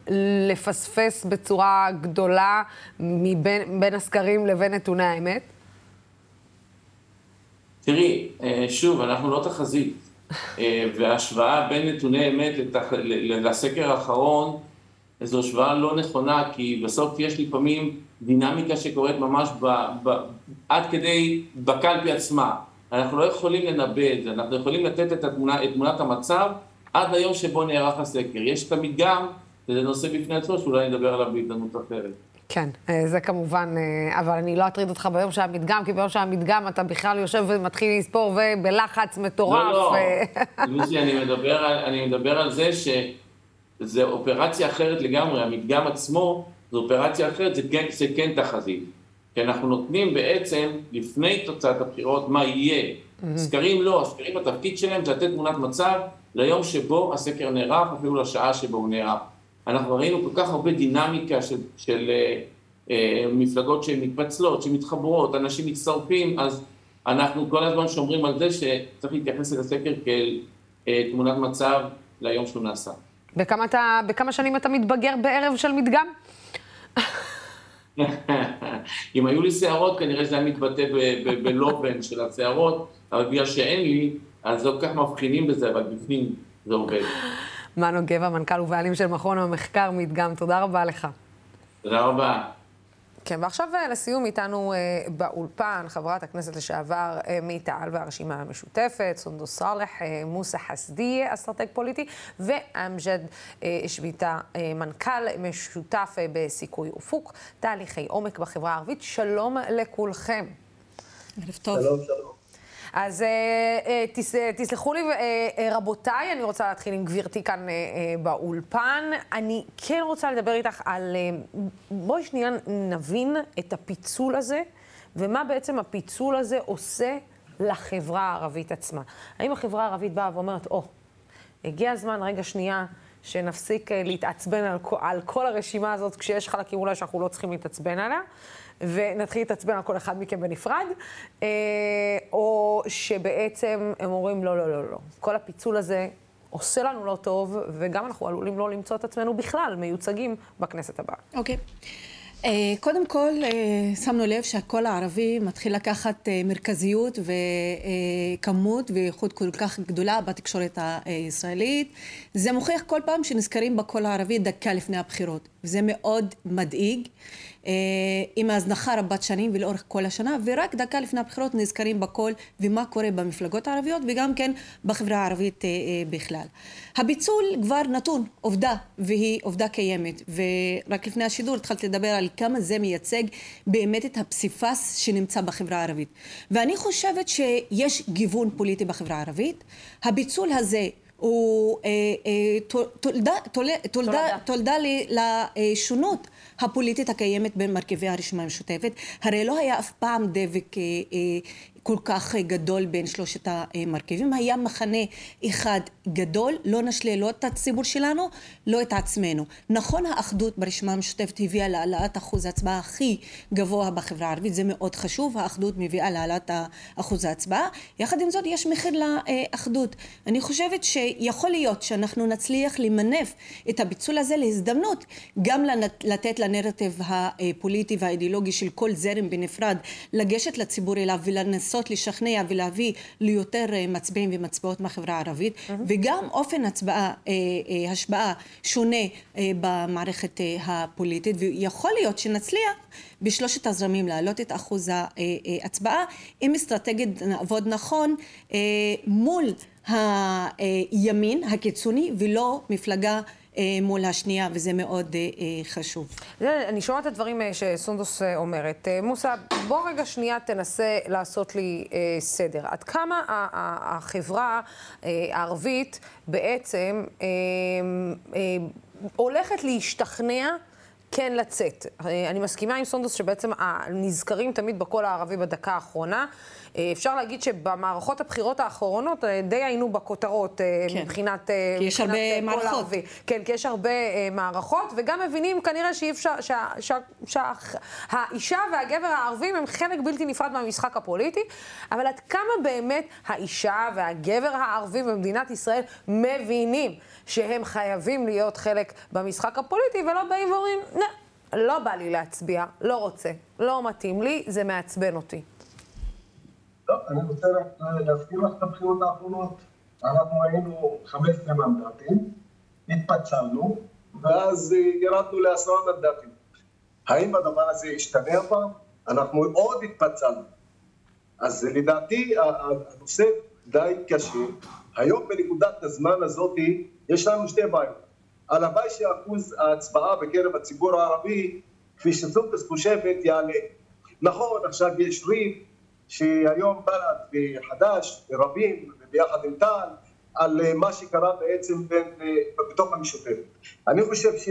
לפספס בצורה גדולה מבין, בין הסקרים לבין נתוני האמת? תראי, שוב, אנחנו לא תחזית. אה, וההשוואה בין נתוני אמת לסקר האחרון, זו השוואה לא נכונה, כי בסוף יש לפעמים דינמיקה שקורית ממש ב, ב, עד כדי בקלפי עצמה. אנחנו לא יכולים לנבא את זה, אנחנו יכולים לתת את, התמונה, את תמונת המצב עד היום שבו נערך הסקר. יש את המדגם, וזה נושא בפני עצמו שאולי נדבר עליו בהזדמנות אחרת. כן, אה, זה כמובן, אה, אבל אני לא אטריד אותך ביום שהיה מדגם, כי ביום שהיה מדגם אתה בכלל יושב ומתחיל לספור ובלחץ מטורף. לא, לא, <laughs> לוסי, אני מדבר על, אני מדבר על זה שזו אופרציה אחרת לגמרי, המדגם עצמו זו אופרציה אחרת, זה כן, זה כן תחזית. כי אנחנו נותנים בעצם, לפני תוצאת הבחירות, מה יהיה. סקרים לא, הסקרים התפקיד שלהם זה לתת תמונת מצב ליום שבו הסקר נערך, אפילו לשעה שבו הוא נערך. אנחנו ראינו כל כך הרבה דינמיקה של, של אה, אה, מפלגות שמתפצלות, שמתחברות, אנשים מצטרפים, אז אנחנו כל הזמן שומרים על זה שצריך להתייחס אל הסקר כאל אה, תמונת מצב ליום שהוא נעשה. בכמה, אתה, בכמה שנים אתה מתבגר בערב של מדגם? <laughs> אם היו לי שערות, כנראה שזה היה מתבטא בלובן של השערות, אבל בגלל שאין לי, אז לא כל כך מבחינים בזה, אבל בפנים זה עובד. מנו גבע, מנכ"ל ובעלים של מכון המחקר מדגם, תודה רבה לך. תודה רבה. כן, ועכשיו אה, לסיום איתנו אה, באולפן חברת הכנסת לשעבר אה, מטעם הרשימה המשותפת, סונדוס סאלח, אה, מוסא חסדיה, אסטרטג פוליטי, ואמג'ד אה, שביטה, אה, מנכ"ל משותף אה, בסיכוי אופוק, תהליכי עומק בחברה הערבית. שלום לכולכם. ערב טוב. שלום, שלום. אז אה, אה, תס, אה, תסלחו לי, רבותיי, אני רוצה להתחיל עם גברתי כאן באולפן. אני כן רוצה לדבר איתך על... בואי שנייה נבין את הפיצול הזה, ומה בעצם הפיצול הזה עושה לחברה הערבית עצמה. האם החברה הערבית באה ואומרת, או, oh, הגיע הזמן, רגע שנייה, שנפסיק להתעצבן על, על כל הרשימה הזאת, כשיש חלקים אולי שאנחנו לא צריכים להתעצבן עליה, ונתחיל להתעצבן על כל אחד מכם בנפרד, אה, או שבעצם הם אומרים, לא, לא, לא, לא. כל הפיצול הזה עושה לנו לא טוב, וגם אנחנו עלולים לא למצוא את עצמנו בכלל מיוצגים בכנסת הבאה. אוקיי. Okay. אה, קודם כל, אה, שמנו לב שהקול הערבי מתחיל לקחת מרכזיות וכמות ואיכות כל כך גדולה בתקשורת הישראלית. זה מוכיח כל פעם שנזכרים בקול הערבי דקה לפני הבחירות, וזה מאוד מדאיג. אה, עם ההזנחה רבת שנים ולאורך כל השנה, ורק דקה לפני הבחירות נזכרים בכל ומה קורה במפלגות הערביות וגם כן בחברה הערבית אה, אה, בכלל. הביצול כבר נתון, עובדה, והיא עובדה קיימת, ורק לפני השידור התחלתי לדבר על כמה זה מייצג באמת את הפסיפס שנמצא בחברה הערבית. ואני חושבת שיש גיוון פוליטי בחברה הערבית. הביצול הזה הוא אה, אה, תולדה, תולדה, תולדה, תולדה לשונות הפוליטית הקיימת בין מרכיבי הרשימה המשותפת. הרי לא היה אף פעם דבק אה, כל כך גדול בין שלושת המרכיבים. היה מחנה אחד גדול, לא נשלה לא את הציבור שלנו, לא את עצמנו. נכון האחדות ברשימה המשותפת הביאה להעלאת אחוז ההצבעה הכי גבוה בחברה הערבית, זה מאוד חשוב, האחדות מביאה להעלאת אחוז ההצבעה. יחד עם זאת יש מחיר לאחדות. אני חושבת שיכול להיות שאנחנו נצליח למנף את הביצול הזה להזדמנות גם לתת לנרטיב הפוליטי והאידיאולוגי של כל זרם בנפרד לגשת לציבור אליו ולנסות לנסות לשכנע ולהביא ליותר מצביעים ומצביעות מהחברה הערבית. mm-hmm. וגם אופן הצבעה, השפעה שונה במערכת הפוליטית. ויכול להיות שנצליח בשלושת הזרמים להעלות את אחוז ההצבעה אם אסטרטגית נעבוד נכון מול הימין הקיצוני ולא מפלגה מול השנייה, וזה מאוד חשוב. אני שומעת את הדברים שסונדוס אומרת. מוסא, בוא רגע שנייה תנסה לעשות לי סדר. עד כמה החברה הערבית בעצם הולכת להשתכנע כן לצאת. אני מסכימה עם סונדוס שבעצם נזכרים תמיד בקול הערבי בדקה האחרונה. אפשר להגיד שבמערכות הבחירות האחרונות די היינו בכותרות כן. מבחינת, כי יש הרבה מערכות. הערבי. כן, כי יש הרבה מערכות, וגם מבינים כנראה שאי אפשר, שהאישה והגבר הערבים הם חלק בלתי נפרד מהמשחק הפוליטי, אבל עד כמה באמת האישה והגבר הערבי במדינת ישראל מבינים שהם חייבים להיות חלק במשחק הפוליטי, ולא באים ואומרים, לא בא לי להצביע, לא רוצה, לא מתאים לי, זה מעצבן אותי. לא, אני רוצה להזכיר לך את הבחירות האחרונות. אנחנו היינו 15 מנדטים, התפצלנו, ואז ירדנו לעשרה מנדטים. האם הדבר הזה ישתנה הפעם? אנחנו עוד התפצלנו. אז לדעתי הנושא די קשה. היום בנקודת הזמן הזאת יש לנו שתי בעיות. הלוואי שאחוז ההצבעה בקרב הציבור הערבי, כפי שסונטס חושבת, יעלה. נכון, עכשיו יש ריב שהיום בל"ד וחד"ש ורבים וביחד עם תע"ל על מה שקרה בעצם בין, בתוך המשותפת. אני חושב ש...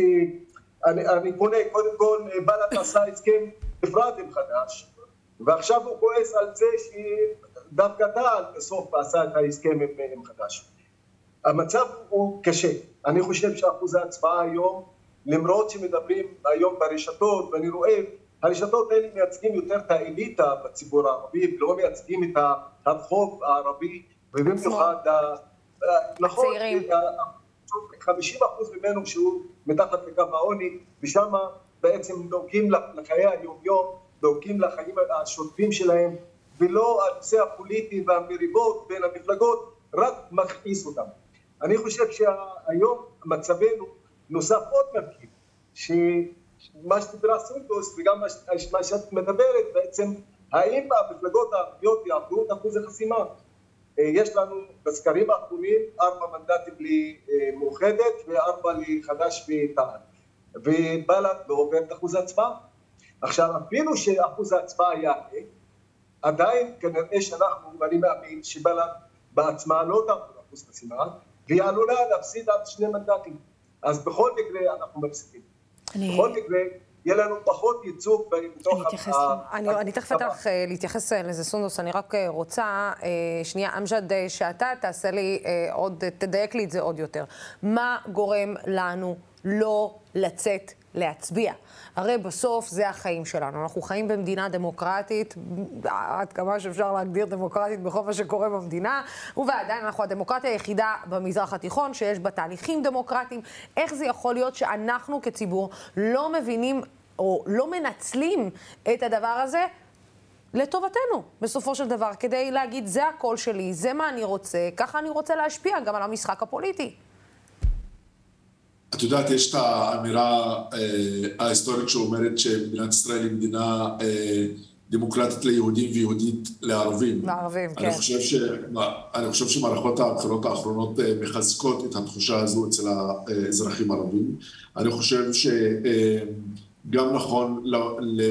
אני, אני פונה, קודם כל בל"ד <laughs> עשה הסכם נפרד עם חד"ש ועכשיו הוא כועס על זה שדווקא תע"ל בסוף עשה את ההסכם עם, עם חד"ש. המצב הוא קשה. אני חושב שאחוז ההצבעה היום, למרות שמדברים היום ברשתות, ואני רואה, הרשתות האלה מייצגים יותר את האליטה בציבור הערבי, ולא מייצגים את הרחוב הערבי, ובמיוחד, נכון, הצעירים. 50 אחוז ממנו שהוא מתחת לקו העוני, ושם בעצם דואגים לחיי היום-יום, דואגים לחיים השוטפים שלהם, ולא הנושא הפוליטי והמריבות בין המפלגות רק מכעיס אותם. אני חושב שהיום מצבנו נוסף עוד מרכיב, שמה שדיברה סונדוס וגם מה שאת מדברת בעצם, האם המפלגות הערביות יעברו את אחוז החסימה? יש לנו בסקרים האחרונים ארבע מנדטים למאוחדת וארבע לחד"ש ותע"ל ובל"ד לא עובר את אחוז ההצבעה. עכשיו אפילו שאחוז ההצבעה יעלה, עדיין כנראה שאנחנו, ואני מאמין שבל"ד בעצמה לא תעבור אחוז חסימה והיא עלולה להפסיד עד שני מנדטים. אז בכל מקרה אנחנו מפסידים. בכל מקרה יהיה לנו פחות ייצוג בתוך... אתייחס, אני, תכף אתן לך אה, להתייחס לזה, סונדוס, אני רק אה, רוצה, אה, שנייה, אמג'ד, שאתה תעשה לי עוד, תדייק לי את זה עוד יותר. מה גורם לנו לא לצאת להצביע? הרי בסוף זה החיים שלנו. אנחנו חיים במדינה דמוקרטית, עד כמה שאפשר להגדיר דמוקרטית בכל מה שקורה במדינה, ועדיין אנחנו הדמוקרטיה היחידה במזרח התיכון שיש בה תהליכים דמוקרטיים. איך זה יכול להיות שאנחנו כציבור לא מבינים או לא מנצלים את הדבר הזה לטובתנו, בסופו של דבר, כדי להגיד, זה הקול שלי, זה מה אני רוצה, ככה אני רוצה להשפיע גם על המשחק הפוליטי. את יודעת, יש את האמירה אה, ההיסטורית שאומרת שמדינת ישראל היא מדינה אה, דמוקרטית ליהודים ויהודית לערבים. לערבים, כן. אני חושב, ש, אני חושב שמערכות הבחירות האחרונות אה, מחזקות את התחושה הזו אצל האזרחים הערבים. אני חושב שגם אה, נכון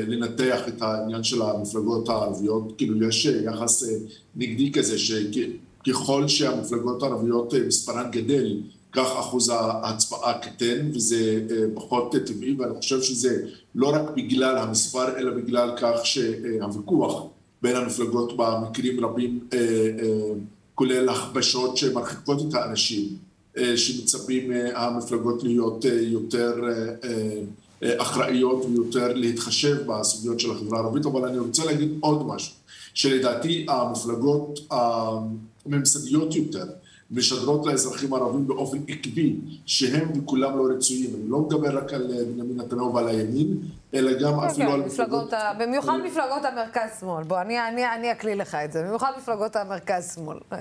לנתח את העניין של המפלגות הערביות, כאילו יש יחס אה, נגדי כזה, שככל שהמפלגות הערביות מספרן גדל, כך אחוז ההצבעה קטן וזה אה, פחות טבעי ואני חושב שזה לא רק בגלל המספר אלא בגלל כך שהוויכוח בין המפלגות במקרים רבים אה, אה, כולל הכבשות שמרחיקות את האנשים שמצפים המפלגות להיות יותר אחראיות ויותר להתחשב בסוגיות של החברה הערבית. אבל אני רוצה להגיד עוד משהו שלדעתי המפלגות הממסדיות יותר משדרות לאזרחים הערבים באופן עקבי שהם וכולם לא רצויים. אני לא מדבר רק על בנימין נתניהו ועל הימין, אלא גם כן, אפילו כן, על מפלגות... במיוחד מפלגות המרכז-שמאל. בוא, אני, אני, אני אקליל לך את זה. במיוחד מפלגות המרכז-שמאל. אה,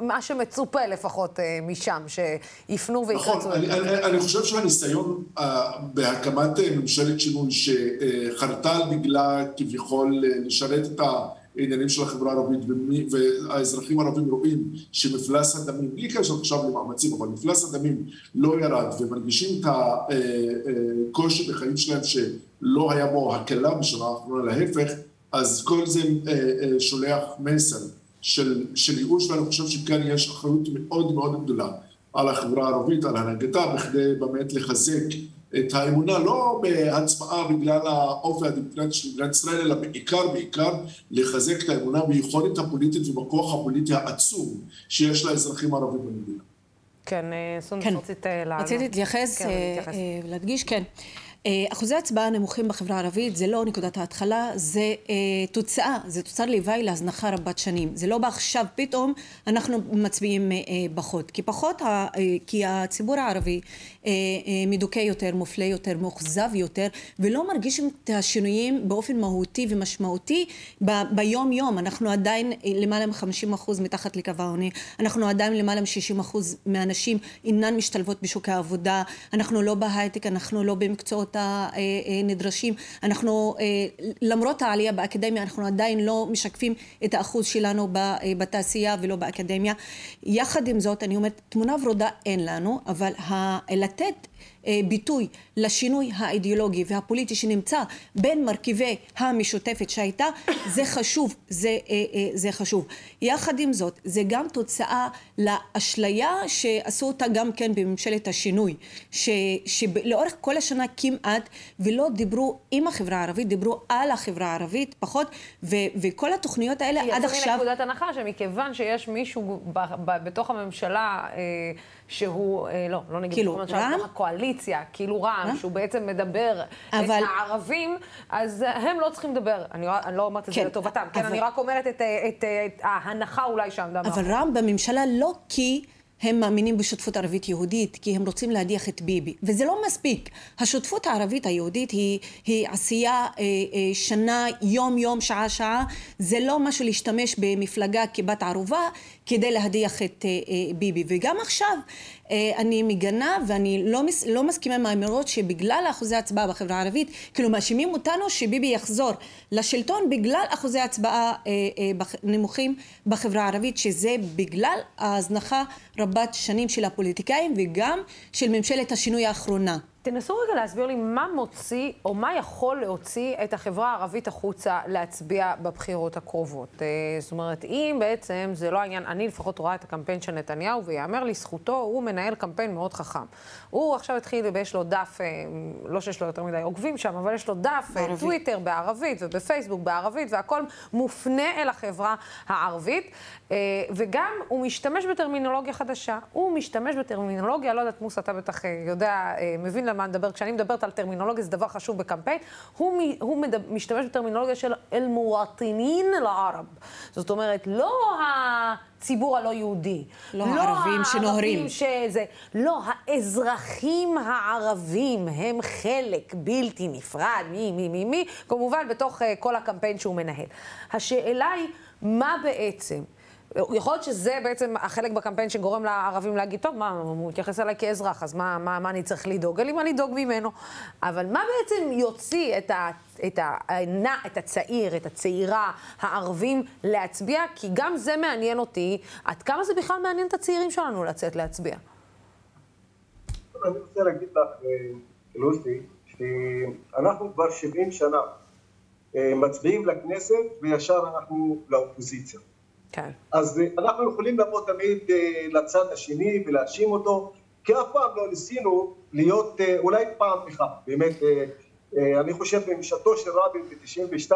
מה שמצופה לפחות אה, משם, שיפנו ויקרצו נכון, אני, אני, אני חושב שהניסיון אה, בהקמת ממשלת שינוי שחרתה על דגלה כביכול לשרת את ה... עניינים של החברה הערבית והאזרחים הערבים רואים שמפלס הדמים, בלי קשר עכשיו למאמצים, אבל מפלס הדמים לא ירד ומרגישים את הקושי בחיים שלהם שלא היה בו הקלה בשנה האחרונה, להפך, אז כל זה אה, אה, שולח מסר של, של ייאוש ואני חושב שכאן יש אחריות מאוד מאוד גדולה על החברה הערבית, על הנהגתה, בכדי באמת לחזק את האמונה לא בהצבעה בגלל האופי הדמוקרטי של מדינת ישראל, אלא בעיקר בעיקר לחזק את האמונה ביכולת הפוליטית ובכוח הפוליטי העצום שיש לאזרחים הערבים במדינה. כן, אה, סונדוס, כן. רצית אה, לענות. רציתי להתייחס, כן, ולהדגיש, כן. אה, אחוזי הצבעה נמוכים בחברה הערבית זה לא נקודת ההתחלה, זה אה, תוצאה, זה תוצר לוואי להזנחה רבת שנים. זה לא בעכשיו פתאום אנחנו מצביעים אה, פחות. כי פחות, אה, כי הציבור הערבי אה, אה, מדוכא יותר, מופלה יותר, מאוכזב יותר, ולא מרגישים את השינויים באופן מהותי ומשמעותי ב, ביום יום. אנחנו עדיין אה, למעלה מ-50 אחוז מתחת לקו העוני, אנחנו עדיין למעלה מ-60 אחוז מהנשים אינן משתלבות בשוק העבודה, אנחנו לא בהייטק, אנחנו לא במקצועות הנדרשים. אנחנו, אה, למרות העלייה באקדמיה, אנחנו עדיין לא משקפים את האחוז שלנו בתעשייה ולא באקדמיה. יחד עם זאת, אני אומרת, תמונה ורודה אין לנו, אבל לתת אה, ביטוי לשינוי האידיאולוגי והפוליטי שנמצא בין מרכיבי המשותפת שהייתה, זה חשוב, זה, אה, אה, זה חשוב. יחד עם זאת, זה גם תוצאה לאשליה שעשו אותה גם כן בממשלת השינוי, ש, שלאורך כל השנה כמעט, ולא דיברו עם החברה הערבית, דיברו על החברה הערבית פחות, ו, וכל התוכניות האלה עד עכשיו... יצאו מנקודת הנחה שמכיוון שיש מישהו ב, ב, בתוך הממשלה אה, שהוא, אה, לא, לא נגיד, כאילו רע"מ? הקואליציה, כאילו רע"מ, אה? שהוא בעצם מדבר אבל... את הערבים, אז הם לא צריכים לדבר. אני, אני לא אומרת את כן, זה לטובתם, כן, אבל... אני רק אומרת את, את, את, את ההנחה אולי שעמדה אבל רע"מ בממשלה לא כי... הם מאמינים בשותפות ערבית יהודית כי הם רוצים להדיח את ביבי וזה לא מספיק השותפות הערבית היהודית היא, היא עשייה אה, אה, שנה יום יום שעה שעה זה לא משהו להשתמש במפלגה כבת ערובה כדי להדיח את אה, אה, ביבי. וגם עכשיו אה, אני מגנה ואני לא, מס, לא מסכימה עם האמירות שבגלל אחוזי הצבעה בחברה הערבית כאילו מאשימים אותנו שביבי יחזור לשלטון בגלל אחוזי הצבעה נמוכים בחברה הערבית שזה בגלל ההזנחה רבת שנים של הפוליטיקאים וגם של ממשלת השינוי האחרונה תנסו רגע להסביר לי מה מוציא, או מה יכול להוציא את החברה הערבית החוצה להצביע בבחירות הקרובות. אה, זאת אומרת, אם בעצם זה לא העניין, אני לפחות רואה את הקמפיין של נתניהו, ויאמר לזכותו, הוא מנהל קמפיין מאוד חכם. הוא עכשיו התחיל ויש לו דף, אה, לא שיש לו יותר מדי עוקבים שם, אבל יש לו דף אה, בערבית. טוויטר בערבית ובפייסבוק בערבית, והכל מופנה אל החברה הערבית, וגם הוא משתמש בטרמינולוגיה חדשה. הוא משתמש בטרמינולוגיה, לא יודעת, מוס, אתה בטח יודע, מבין מה נדבר, כשאני מדברת על טרמינולוגיה, זה דבר חשוב בקמפיין, הוא, הוא מדבר, משתמש בטרמינולוגיה של אל-מואטינין לערב. זאת אומרת, לא הציבור הלא יהודי. לא, לא הערבים שנוהרים. שזה, לא, האזרחים הערבים הם חלק בלתי נפרד, מי, מי, מי, מי, כמובן בתוך uh, כל הקמפיין שהוא מנהל. השאלה היא, מה בעצם? יכול להיות שזה בעצם החלק בקמפיין שגורם לערבים להגיד, טוב, מה, הוא מתייחס אליי כאזרח, אז מה, מה, מה אני צריך לדאוג? אין לי מה לדאוג ממנו. אבל מה בעצם יוציא את, ה, את, ה, את הצעיר, את הצעירה, הערבים, להצביע? כי גם זה מעניין אותי, עד כמה זה בכלל מעניין את הצעירים שלנו לצאת להצביע. אני רוצה להגיד לך, אה, לוסי, שאנחנו כבר 70 שנה אה, מצביעים לכנסת וישר אנחנו לאופוזיציה. כן. אז אה, אנחנו יכולים לבוא תמיד אה, לצד השני ולהאשים אותו, כי אף פעם לא ניסינו להיות, אה, אולי פעם אחת, באמת, אני חושב במשעתו של רבין ב-92,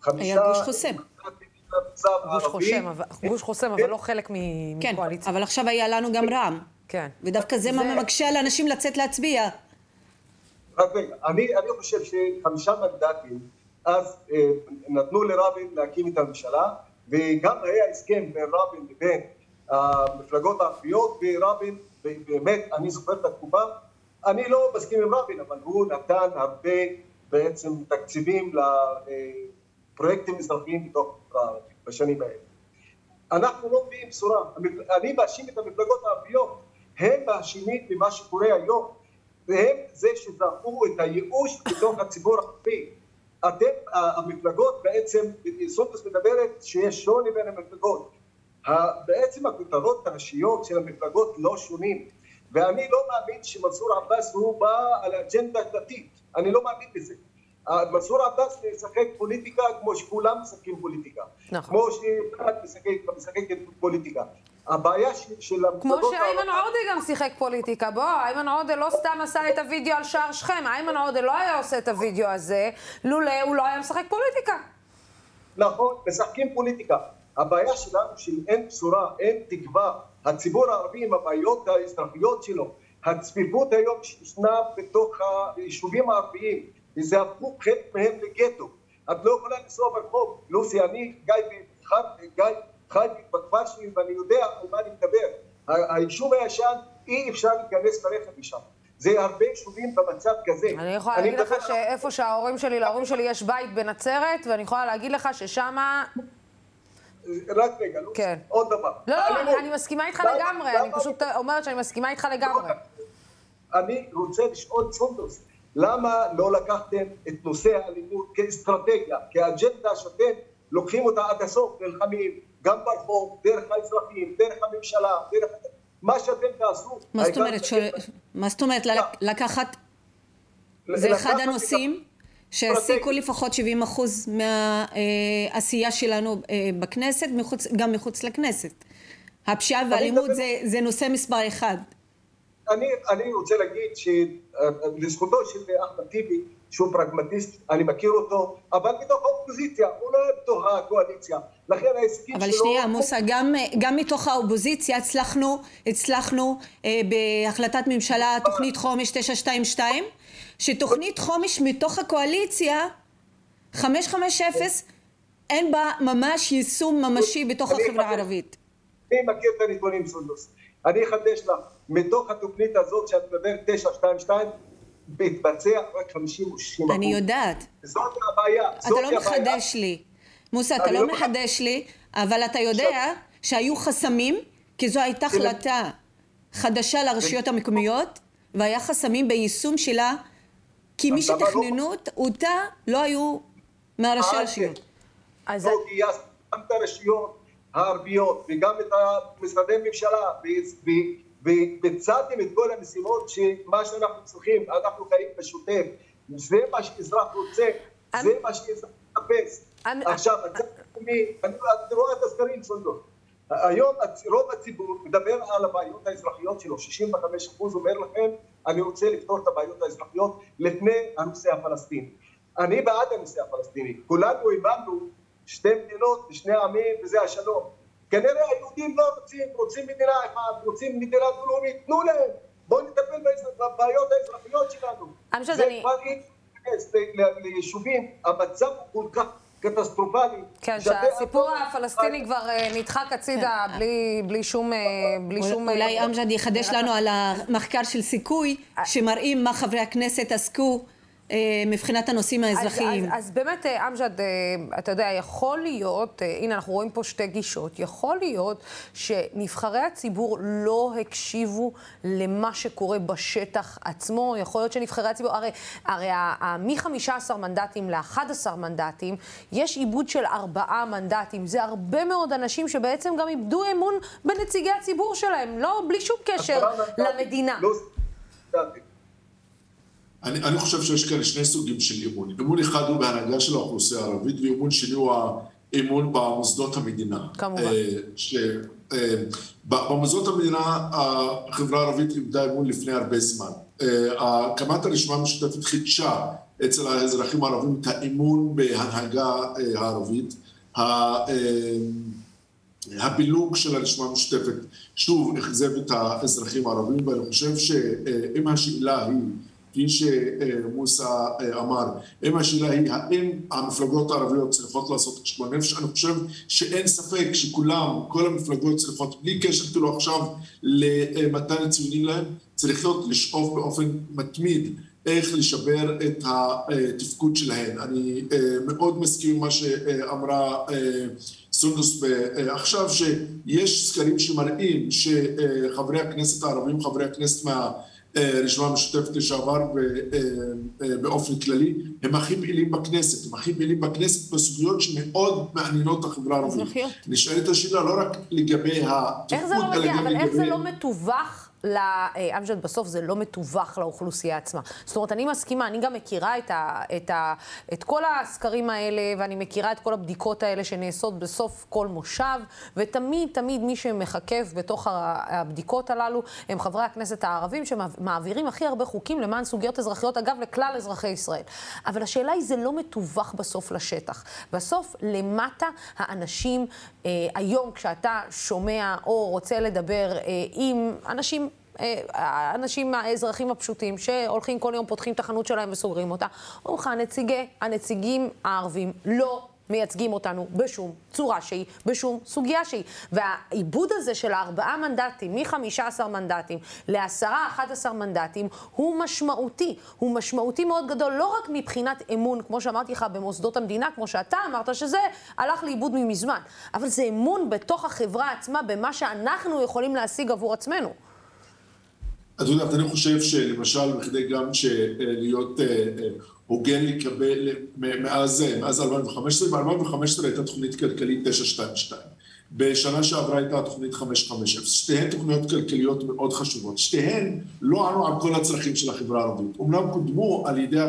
חמישה... היה גוש חוסם. גוש חוסם, אבל לא חלק כן, מקואליציה. אבל עכשיו היה לנו גם רע"מ. כן. ודווקא זה מה מקשה על אנשים לצאת להצביע. רק רגע, אני חושב שחמישה מנדטים, אז נתנו לרבין להקים את הממשלה, וגם היה הסכם בין רבין לבין המפלגות הערביות ורבין, באמת, אני זוכר את התקופה, אני לא מסכים עם רבין, אבל הוא נתן הרבה בעצם תקציבים לפרויקטים אזרחיים בתוך הערבית בשנים האלה. אנחנו לא מביאים בשורה, אני מאשים את המפלגות הערביות, הם מאשימים במה שקורה היום, והם זה שזרקו את הייאוש בתוך הציבור הערבי. אתם, המפלגות בעצם, סונדוס מדברת שיש שוני בין המפלגות. בעצם הכותרות הראשיות של המפלגות לא שונים. ואני לא מאמין שמנסור עבאס הוא בא על אג'נדה דתית, אני לא מאמין בזה. מנסור עבאס משחק פוליטיקה כמו שכולם משחקים פוליטיקה. נכון. כמו שאחד משחק פוליטיקה. הבעיה של המפלגות... כמו שאיימן עודה גם שיחק פוליטיקה. בוא, איימן עודה לא סתם עשה את הוידאו על שער שכם. איימן עודה לא היה עושה את הוידאו הזה, לולא הוא לא היה משחק פוליטיקה. נכון, משחקים פוליטיקה. הבעיה שלנו שאין בשורה, אין תקווה. הציבור הערבי עם הבעיות האזרחיות שלו, הצפיפות היום שישנה בתוך היישובים הערביים, וזה הפכו חלק מהם לגטו. את לא יכולה לנסוע ברחוב. לוסי, אני גיא, גיא חי בכפר שלי ואני יודע על מה אני מדבר. היישוב הישן, אי אפשר להיכנס ברכב משם. זה הרבה יישובים במצב כזה. אני יכולה להגיד לך שאיפה שההורים שלי, להורים שלי יש בית בנצרת, ואני יכולה להגיד לך ששמה... רק רגע, לא כן. עוד דבר. לא, לא, אני, אני מסכימה איתך לגמרי, אני פשוט אומרת שאני מסכימה איתך לגמרי. אני רוצה לשאול סונדוס, למה לא לקחתם את נושא האלימות כאסטרטגיה, כאג'נדה שאתם לוקחים אותה עד הסוף, נלחמים, גם ברחוב, דרך האזרחים, דרך הממשלה, דרך... מה שאתם תעשו... מה זאת אומרת? מה זאת אומרת לקחת... זה אחד הנושאים? שהעסיקו לפחות 70 אחוז מהעשייה שלנו אה, בכנסת, מחוץ, גם מחוץ לכנסת. הפשיעה והאלימות זה, זה נושא מספר אחד. אני, אני רוצה להגיד שלזכותו של אחמד טיבי, שהוא פרגמטיסט, אני מכיר אותו, אבל בתוך האופוזיציה, הוא לא בתוך הקואליציה. לכן ההישגים שלו... אבל שנייה, מוסא, גם, גם מתוך האופוזיציה הצלחנו, הצלחנו אה, בהחלטת ממשלה, תוכנית חומש 922, שתוכנית חומש מתוך הקואליציה 550 אין בה ממש יישום ממשי בתוך החברה הערבית. אני מכיר את הנתונים סונדוס. אני אחדש לך, מתוך התוכנית הזאת שאת מדברת 922 מתבצע רק 50 או 60 אני יודעת. זאת הבעיה. אתה לא מחדש לי. מוסא, אתה לא, לא מחדש לי, אבל אתה יודע שהיו חסמים, כי זו הייתה החלטה חדשה לרשויות המקומיות, והיה חסמים ביישום שלה כי מי לא- שתכננו אותה לא היו מהראשי הרשויות. אז... לא גייסת גם את הרשויות הערביות וגם את משרדי הממשלה וביצעתם את כל המשימות שמה שאנחנו צריכים, אנחנו חיים בשוטף, זה מה שאזרח רוצה, זה מה שאזרח מחפש. עכשיו, אני רואה את הסקרים סונדות. היום רוב הציבור מדבר על הבעיות האזרחיות שלו, 65 אחוז אומר לכם אני רוצה לפתור את הבעיות האזרחיות לפני הנושא הפלסטיני. אני בעד הנושא הפלסטיני, כולנו הבנו שתי מדינות ושני עמים וזה השלום. כנראה רוצים, רוצים מדינה אחת, רוצים מדינה דו-לאומית, תנו להם, בואו נטפל בבעיות האזרחיות שלנו. אני חושבת שאני... זה כבר אי אפשר ליישובים, המצב הוא כל כך קטסטרופלי. כן, שהסיפור הפלסטיני כבר אה, נדחק הצידה כן. בלי שום... אה. אולי אה, אמג'ד יחדש לנו על המחקר של סיכוי, שמראים מה חברי הכנסת עסקו מבחינת הנושאים האזרחיים. אז, אז, אז באמת, אה, אמג'ד, אה, אתה יודע, יכול להיות, הנה, אנחנו רואים פה שתי גישות, יכול להיות שנבחרי הציבור לא הקשיבו למה שקורה בשטח עצמו, יכול להיות שנבחרי הציבור, הרי, הרי מ-15 מנדטים ל-11 מנדטים, יש עיבוד של ארבעה מנדטים. זה הרבה מאוד אנשים שבעצם גם איבדו אמון בנציגי הציבור שלהם, לא, בלי שום קשר למדינה. לא, אני, אני חושב שיש כאן שני סוגים של אמון. אמון אחד הוא בהנהגה של האוכלוסייה הערבית, ואמון שני הוא האמון במוסדות המדינה. כמובן. אה, ש, אה, במוסדות המדינה החברה הערבית איבדה אמון לפני הרבה זמן. אה, הקמת הרשימה המשותפת חידשה אצל האזרחים הערבים את האמון בהנהגה הערבית. הבילוג של הרשימה המשותפת שוב אכזב את האזרחים הערבים, ואני חושב שאם השאלה היא כפי שמוסא אמר, אם השאלה היא האם המפלגות הערביות צריכות לעשות חשבון נפש, אני חושב שאין ספק שכולם, כל המפלגות צריכות, בלי קשר כאילו עכשיו למתן ציונים להם, צריכות לשאוף באופן מתמיד איך לשבר את התפקוד שלהן. אני מאוד מסכים עם מה שאמרה סונדוס עכשיו, שיש סקרים שמראים שחברי הכנסת הערבים, חברי הכנסת מה... רשימה משותפת לשעבר באופן כללי, הם הכי פעילים בכנסת, הם הכי פעילים בכנסת בסוגיות שמאוד מעניינות את החברה הערבית. נשאלת השאלה לא רק לגבי התפקוד, אלא גם לגבי... אבל איך זה לא מתווך? לאמג'ד בסוף זה לא מתווך לאוכלוסייה עצמה. זאת אומרת, אני מסכימה, אני גם מכירה את, ה, את, ה, את כל הסקרים האלה, ואני מכירה את כל הבדיקות האלה שנעשות בסוף כל מושב, ותמיד, תמיד מי שמחכב בתוך הבדיקות הללו הם חברי הכנסת הערבים שמעבירים הכי הרבה חוקים למען סוגיות אזרחיות, אגב, לכלל אזרחי ישראל. אבל השאלה היא, זה לא מתווך בסוף לשטח. בסוף, למטה האנשים, אה, היום כשאתה שומע או רוצה לדבר אה, עם אנשים האנשים, האזרחים הפשוטים, שהולכים כל יום, פותחים את החנות שלהם וסוגרים אותה, אומרים לך, הנציגי, הנציגים הערבים לא מייצגים אותנו בשום צורה שהיא, בשום סוגיה שהיא. והעיבוד הזה של הארבעה מנדטים, מ-15 מנדטים לעשרה, 11 מנדטים, הוא משמעותי. הוא משמעותי מאוד גדול, לא רק מבחינת אמון, כמו שאמרתי לך, במוסדות המדינה, כמו שאתה אמרת, שזה הלך לאיבוד ממזמן, אבל זה אמון בתוך החברה עצמה, במה שאנחנו יכולים להשיג עבור עצמנו. את יודעת, אני חושב שלמשל, בכדי גם להיות אה, אה, הוגן לקבל מאז 2015, ב-2015 הייתה תוכנית כלכלית 922. בשנה שעברה הייתה תוכנית 550, שתיהן תוכניות כלכליות מאוד חשובות, שתיהן לא ענו על כל הצרכים של החברה הערבית, אמנם קודמו על ידי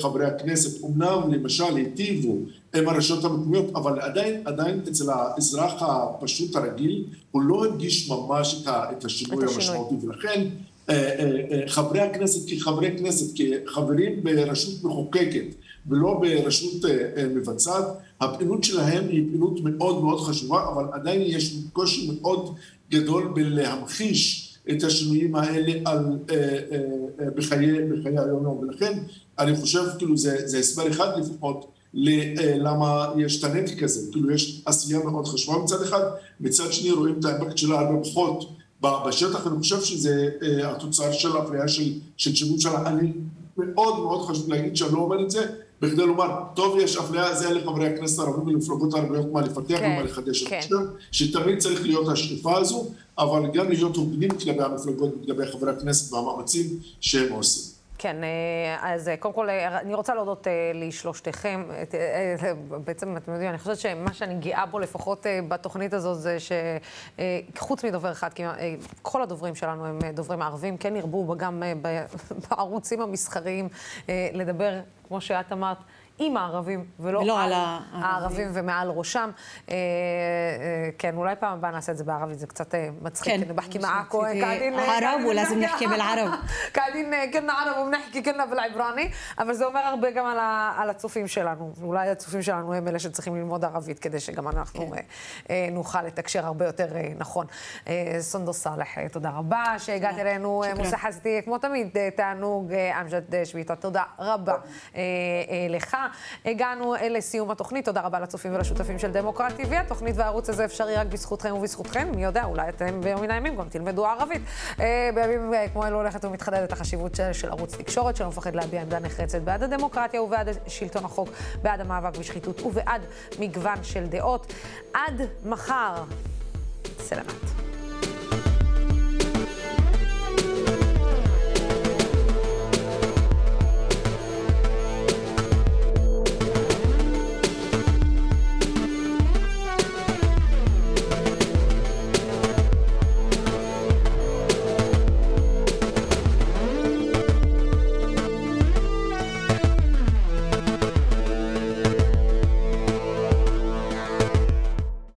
חברי הכנסת, אמנם למשל היטיבו עם הרשויות המקומיות, אבל עדיין, עדיין אצל האזרח הפשוט הרגיל, הוא לא הרגיש ממש את השינוי המשמעותי, ולכן אה, אה, אה, חברי הכנסת כחברי כנסת, כחברים ברשות מחוקקת ולא ברשות מבצעת, הפעילות שלהם היא פעילות מאוד מאוד חשובה, אבל עדיין יש קושי מאוד גדול בלהמחיש את השינויים האלה על, בחיי, בחיי היום יום, ולכן אני חושב כאילו זה, זה הסבר אחד לפחות למה יש את הנתק הזה, כאילו יש עשייה מאוד חשובה מצד אחד, מצד שני רואים את האמפקט שלה הרבה פחות בשטח, אני חושב שזה uh, התוצאה של אפליה של, שימוש שלה. אני מאוד מאוד חשוב להגיד שאני לא אומר את זה, בכדי לומר, טוב, יש אפליה, זה לחברי הכנסת הערבים ולמפלגות הערביות מה לפתח כן, ומה לחדש. כן. שתמיד צריך להיות השאיפה הזו, אבל גם להיות הוגנים כלפי המפלגות וכלפי חברי הכנסת והמאמצים שהם עושים. כן, אה, אז אה, קודם כל, אה, אני רוצה להודות לשלושתכם. בעצם, אתם יודעים, אני חושבת שמה שאני גאה בו, לפחות בתוכנית הזאת, זה שחוץ מדובר אחד, כי כל הדוברים שלנו הם דוברים ערבים, כן ירבו גם בערוצים המסחריים לדבר, כמו שאת אמרת. עם הערבים, ולא, ולא על, על הערבים. הערבים ומעל ראשם. אה, אה, כן, אולי פעם הבאה נעשה את זה בערבית, זה קצת אה, מצחיק. כן. אני נבחקי עכו, קעדין... ערב, אולי זה נחכה בלערב. קעדין, כנה ערב ומנחקי כנה בלעברני, אבל זה אומר הרבה גם על, ה, על הצופים שלנו. אולי הצופים שלנו הם אלה שצריכים ללמוד ערבית, כדי שגם אנחנו כן. אה, אה, נוכל לתקשר הרבה יותר אה, נכון. אה, סונדוס סאלח, אה, תודה רבה שהגעת אלינו. אה, מוסי חסדי, כמו תמיד, תענוג, אמג'ד שביטה, תודה רבה לך. הגענו לסיום התוכנית. תודה רבה לצופים ולשותפים של דמוקרט TV. התוכנית והערוץ הזה אפשרי רק בזכותכם ובזכותכם. מי יודע, אולי אתם ביום מן הימים גם תלמדו ערבית. אה, בימים אה, כמו אלו הולכת ומתחדדת החשיבות של, של ערוץ תקשורת, שלא מפחד להביע עמדה נחרצת בעד הדמוקרטיה ובעד שלטון החוק, בעד המאבק בשחיתות ובעד מגוון של דעות. עד מחר. סלמת.